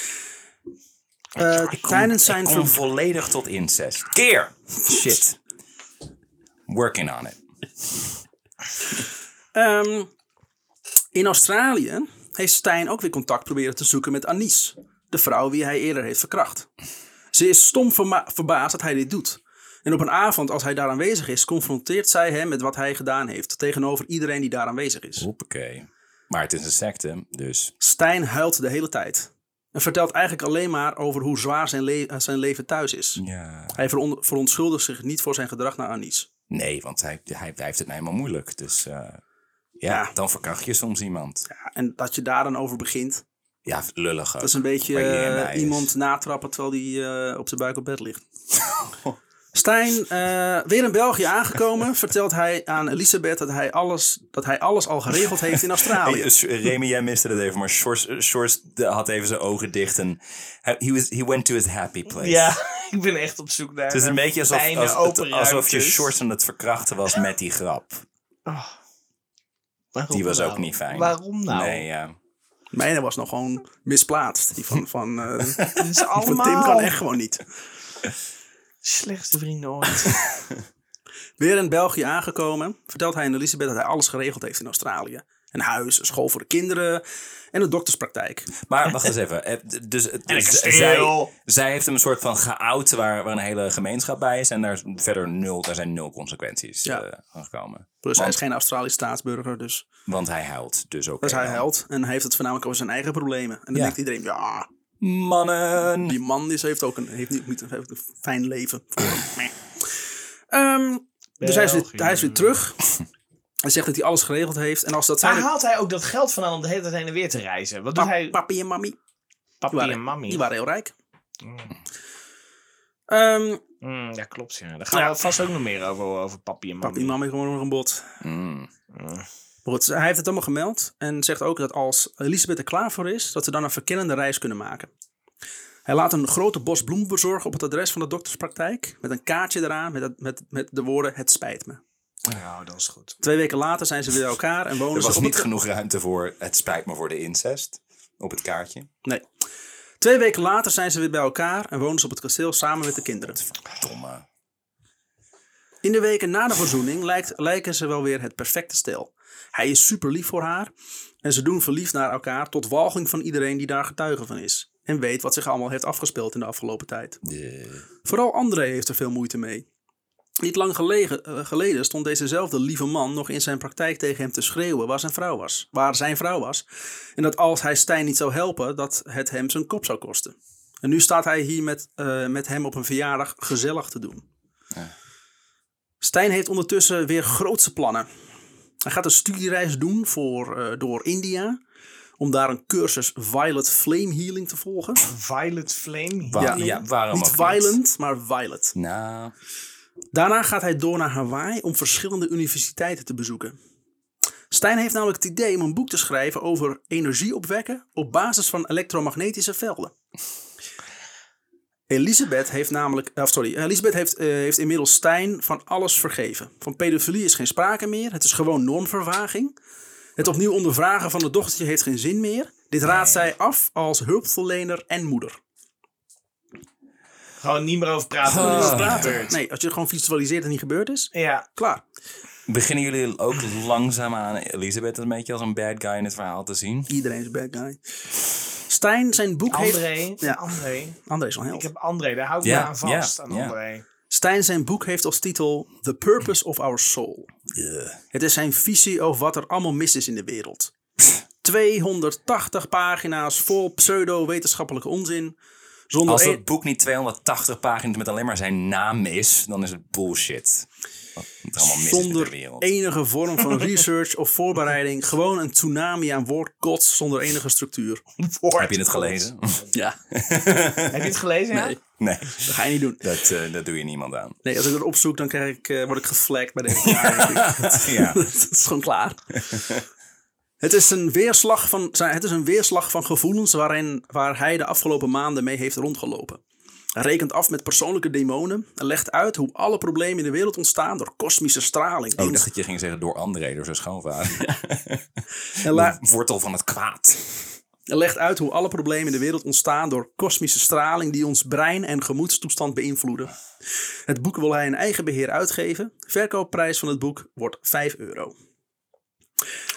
Ik kom, tijdens zijn kom volledig tot incest. Keer! Shit. Working on it. Ehm, in Australië heeft Stijn ook weer contact proberen te zoeken met Anis, de vrouw wie hij eerder heeft verkracht. Ze is stom verbaasd dat hij dit doet. En op een avond, als hij daar aanwezig is, confronteert zij hem met wat hij gedaan heeft, tegenover iedereen die daar aanwezig is. Hoppakee. Maar het is een secte, dus... Stijn huilt de hele tijd. En vertelt eigenlijk alleen maar over hoe zwaar zijn, le- eh, zijn leven thuis is. Ja. Hij veron- verontschuldigt zich niet voor zijn gedrag naar Anis. Nee, want hij, hij, hij heeft het nou helemaal moeilijk. Dus eh, ja, Ja. dan verkracht je soms iemand. Ja, en dat je daar dan over begint, Ja, lullig dat is een beetje eh, iemand natrappen terwijl die op zijn buik op bed ligt. <laughs> Stijn, eh, weer in België aangekomen, <laughs> vertelt hij aan Elisabeth dat hij alles, dat hij alles al geregeld heeft in Australië. Hey, eh, Remy, jij miste het even, maar Shores, had even zijn ogen dicht en he, was, he went to his happy place. Ja, <laughs> ik ben echt op zoek naar Het is een beetje alsof, als- open alsof je. Shores aan het verkrachten was met die grap. Waarom Die was nou? ook niet fijn. Waarom nou? Nee, ja. Mijne was nog gewoon misplaatst. Die van, van, eh, <laughs> is die van allemaal Tim kan echt gewoon niet. Slechtste <laughs> vrienden ooit. Weer in België aangekomen, vertelt hij aan Elisabeth dat hij alles geregeld heeft in Australië. Een huis, een school voor de kinderen en een dokterspraktijk. Maar wacht <laughs> eens even. eh, Dus, dus zij, zij heeft hem een soort van geout waar, waar een hele gemeenschap bij is. En daar is verder nul, daar zijn nul consequenties Ja. eh, van gekomen. Plus hij is geen Australisch staatsburger, dus, want hij huilt, dus ook. dus hij huilt. En hij heeft het voornamelijk over zijn eigen problemen. En dan Ja. denkt iedereen, ja, Mannen! die man is, heeft ook een, heeft niet, niet, heeft een fijn leven. voor hem. Meh. Ehm, dus hij is, weer, hij is weer terug. Hij zegt dat hij alles geregeld heeft. En als dat Waar zijn... haalt hij ook dat geld vandaan om de hele tijd heen en weer te reizen? Wat doet Pa- hij? papi en mami, Papi waren, en mami. die waren heel rijk. Ehm, Mm, ja, klopt. Ja. Daar gaan Ja. we vast ook nog meer over, over papi en mami. papi en mami gewoon nog een bot. Mm. Maar goed, hij heeft het allemaal gemeld en zegt ook dat als Elisabeth er klaar voor is, dat ze dan een verkennende reis kunnen maken. Hij laat een grote bos bloemen bezorgen op het adres van de dokterspraktijk, met een kaartje eraan met, met, met de woorden het spijt me. Nou, dat is goed. Twee weken later zijn ze weer bij elkaar en wonen Er ze was op niet het... genoeg ruimte voor het spijt me voor de incest op het kaartje. Nee. Twee weken later zijn ze weer bij elkaar en wonen ze op het kasteel samen met de kinderen. Domme. In de weken na de verzoening lijkt, lijken ze wel weer het perfecte stel. Hij is super lief voor haar en ze doen verliefd naar elkaar tot walging van iedereen die daar getuige van is. En weet wat zich allemaal heeft afgespeeld in de afgelopen tijd. Vooral André heeft er veel moeite mee. Niet lang gelegen, eh, geleden stond dezezelfde lieve man nog in zijn praktijk tegen hem te schreeuwen waar zijn vrouw was. Waar zijn vrouw was. En dat als hij Stijn niet zou helpen, dat het hem zijn kop zou kosten. En nu staat hij hier met, eh, met hem op een verjaardag gezellig te doen. Stijn heeft ondertussen weer grootse plannen. Hij gaat een studiereis doen voor, eh, door India. Om daar een cursus Violet Flame Healing te volgen. Violet Flame. Wa- Ja. ja. waarom niet? violent, maar violet. Nou, Daarna gaat hij door naar Hawaii om verschillende universiteiten te bezoeken. Stijn heeft namelijk het idee om een boek te schrijven over energie opwekken op basis van elektromagnetische velden. Elisabeth heeft namelijk, of sorry, Elisabeth heeft, eh, heeft inmiddels Stijn van alles vergeven. Van pedofilie is geen sprake meer. Het is gewoon normvervaging. Het opnieuw ondervragen van het dochtertje heeft geen zin meer. Dit raadt zij af als hulpverlener en moeder. Gewoon niet meer over praten. Nee, als je het gewoon visualiseert dat het niet gebeurd is, Ja. klaar. beginnen jullie ook langzaam aan Elisabeth een beetje als een bad guy in het verhaal te zien? Iedereen is een bad guy. Stijn, zijn boek André. heeft... Ja, André. André is wel een Ik heb André, daar hou ik me aan vast. aan. Stijn, zijn boek heeft als titel The Purpose of Our Soul. Het is zijn visie over wat er allemaal mis is in de wereld. <laughs> 280 pagina's vol pseudo-wetenschappelijke onzin. Zonder Als een- het boek niet 280 pagina's met alleen maar zijn naam is, dan is het bullshit. Er zonder enige vorm van <laughs> research of voorbereiding. Gewoon een tsunami aan woordkots zonder enige structuur. <laughs> Heb je het gelezen? <laughs> Ja, Heb je het gelezen? Ja? nee, nee, dat ga je niet doen. dat, eh, dat doe je niemand aan. Nee, als ik het opzoek, dan krijg ik, eh, word ik geflagd bij de EK. Ja. dat is gewoon klaar. Het is, een weerslag van, het is een weerslag van gevoelens waarin, waar hij de afgelopen maanden mee heeft rondgelopen. Rekent af met persoonlijke demonen en legt uit hoe alle problemen in de wereld ontstaan door kosmische straling. Oh, ik dacht dat je ging zeggen door André, door zijn schoonvader. <laughs> <laughs> en, la- De wortel van het kwaad. en legt uit hoe alle problemen in de wereld ontstaan door kosmische straling die ons brein en gemoedstoestand beïnvloeden. Het boek wil hij in eigen beheer uitgeven. Verkoopprijs van het boek wordt 5 euro.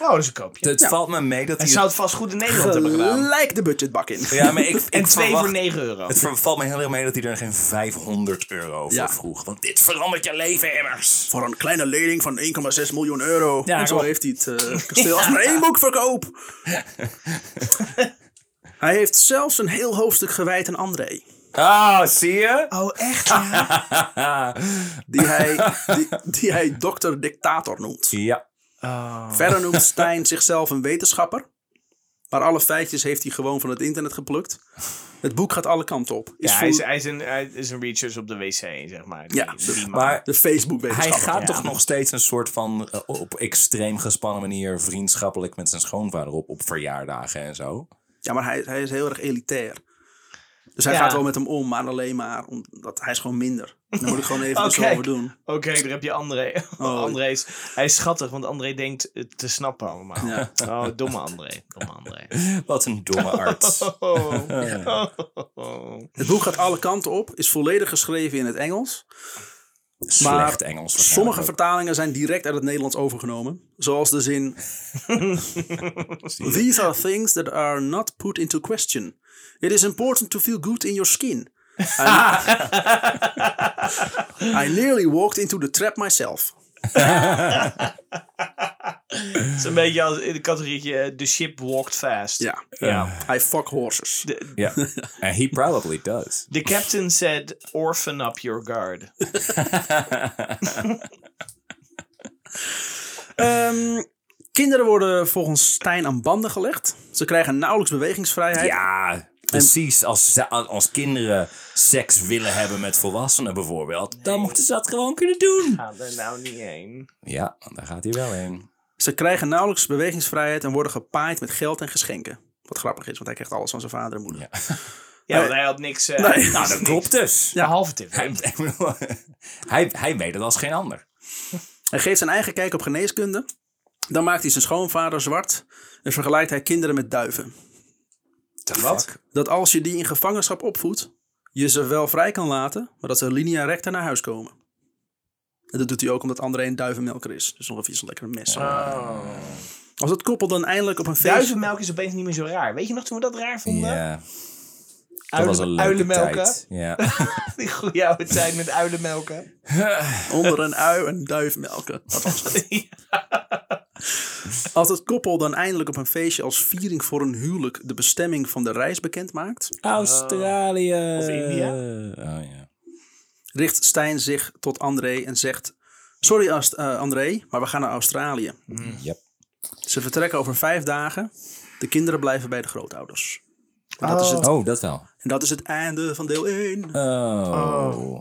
Oh, dat is een koopje. Het valt me mee dat Hij hij... zou het vast goed in Nederland hebben gedaan. Gelijk de budgetbak in. Ja, maar ik, <laughs> En ik twee verwacht- voor 9 euro. Het valt me heel erg mee dat hij er geen 500 euro voor Ja. vroeg. Want dit verandert je leven immers. Voor een kleine lening van 1,6 miljoen euro. Ja, en zo heeft hij het eh, kasteel als maar één boek verkoop. <laughs> hij heeft zelfs een heel hoofdstuk gewijd aan André. Ah, zie je? Oh, echt? Ja. <laughs> Die hij, die, die hij dokter dictator noemt. Ja. Verder noemt <laughs> Stijn zichzelf een wetenschapper. Maar alle feitjes heeft hij gewoon van het internet geplukt. Het boek gaat alle kanten op. Is Ja, voor hij is, hij, is een, hij is een research op de wc, zeg maar. Die- Ja, die. Maar de Facebook hij gaat Ja. toch nog steeds een soort van eh, op extreem gespannen manier vriendschappelijk met zijn schoonvader op, op verjaardagen en zo. Ja, maar hij, hij is heel erg elitair. Dus hij Ja. gaat wel met hem om, maar alleen maar omdat hij is gewoon minder. Daar moet ik gewoon even iets Oké. over doen. Oké, daar heb je André. <laughs> Oh. André is, hij is schattig, want André denkt het te snappen allemaal. Ja. Oh, domme André. Domme André. <laughs> Wat een domme arts. <laughs> Oh. Het boek gaat alle kanten op, is volledig geschreven in het Engels. Slecht Engels. Sommige vertalingen zijn direct uit het Nederlands overgenomen. Zoals de zin... These are things that are not put into question. It is important to feel good in your skin. I, I nearly walked into the trap myself. Het is een beetje als in de categorietje eh, The Ship Walked Fast. Ja, Ja. I fuck horses. Ja. And he probably does. the captain said, orphan up your guard. <laughs> Ehm, kinderen worden volgens Stijn aan banden gelegd. Ze krijgen nauwelijks bewegingsvrijheid. Ja, precies. Als, ze- als kinderen seks willen hebben met volwassenen bijvoorbeeld, dan moeten ze dat gewoon kunnen doen. Ga er nou niet heen. Ja, daar gaat hij wel heen. Ze krijgen nauwelijks bewegingsvrijheid en worden gepaaid met geld en geschenken. Wat grappig is, want hij krijgt alles van zijn vader en moeder. Ja. <laughs> Ja, want hij had niks... eh, Nee. Nou, dat klopt dus. Ja, halve tip. Hij, <laughs> hij, hij weet het als geen ander. Hij geeft zijn eigen kijk op geneeskunde. Dan maakt hij zijn schoonvader zwart en vergelijkt hij kinderen met duiven. Wat? Dat als je die in gevangenschap opvoedt, je ze wel vrij kan laten, maar dat ze linea recta naar huis komen. En dat doet hij ook omdat André een duivenmelker is. Dus nog even zo'n lekkere mes. Als het koppel dan eindelijk op een feest... Duivenmelk is opeens niet meer zo raar. Weet je nog toen we dat raar vonden? Ja, dat Uilen- was een leuke uilenmelken. tijd. Ja. <laughs> Die goede oude tijd met uilenmelken. Onder een ui een duif melken. Dat was het. <laughs> <laughs> Als het koppel dan eindelijk op een feestje als viering voor een huwelijk de bestemming van de reis bekend maakt, Australië. Of India. Oh ja. richt Stijn zich tot André en zegt: Sorry Ast- eh, André, maar we gaan naar Australië. Yep. Ze vertrekken over vijf dagen. De kinderen blijven bij de grootouders. En dat, is, het, Oh, dat wel. en dat is het einde van deel 1. Oh.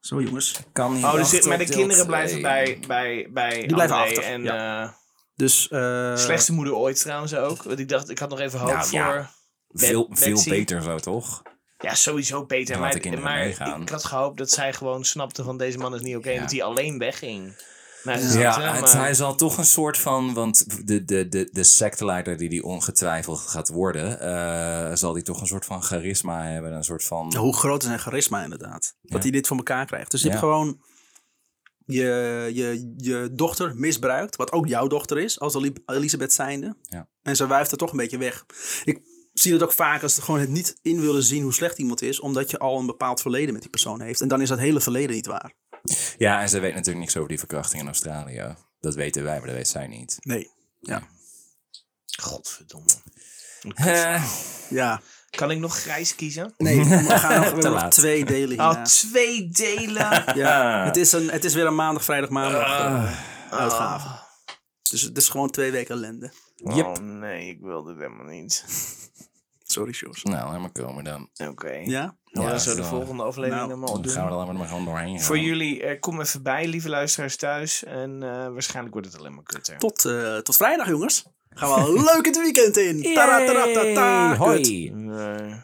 Zo jongens. Kan niet Oh, dus maar de kinderen twee. blijven bij, bij, bij Die blijven André achter, En eh, Dus eh, slechtste moeder ooit trouwens ook. Want ik dacht, ik had nog even hoop Nou, voor... ja. Veel, veel beter zo, toch? Ja, sowieso beter. Dan Maar, ik had gehoopt dat zij gewoon snapte van deze man is niet oké. Ja. Dat hij alleen wegging. Nou, Ja, het, maar- hij zal toch een soort van, want de, de, de, de secteleider die die ongetwijfeld gaat worden, eh, zal die toch een soort van charisma hebben, een soort van... Ja, hoe groot is zijn charisma inderdaad. Dat hij dit voor elkaar krijgt. Dus je Ja. hebt gewoon je, je, je dochter misbruikt. Wat ook jouw dochter is, als Eli- Elisabeth zijnde. Ja. En ze wuift er toch een beetje weg. Ik zie het ook vaak als ze gewoon het niet in willen zien hoe slecht iemand is. Omdat je al een bepaald verleden met die persoon heeft. En dan is dat hele verleden niet waar. Ja, en ze weet natuurlijk niks over die verkrachting in Australië. Dat weten wij, maar dat weet zij niet. Nee. Ja. Godverdomme. Eh, Ja. Kan ik nog grijs kiezen? Nee, we gaan <laughs> nog, we hebben nog laat. twee delen Oh, hierna. twee delen. <laughs> Ja, het, is een, het is weer een maandag, vrijdag, maandag eh, uitgave. Ah. Dus het is gewoon twee weken ellende. Yep. Oh nee, ik wilde het helemaal niet. <laughs> Sorry, Sjors. Nou, laat maar komen dan. Oké. Ja? Dan Ja, gaan we de zo. volgende aflevering Nou, helemaal Dan doen. gaan we er er maar gewoon doorheen gaan. Voor jullie, eh, kom even bij, lieve luisteraars thuis. En eh, waarschijnlijk wordt het alleen maar kutter. Tot, eh, tot vrijdag, jongens. Gaan we <laughs> leuk het weekend in. Kut. Hoi! Nee.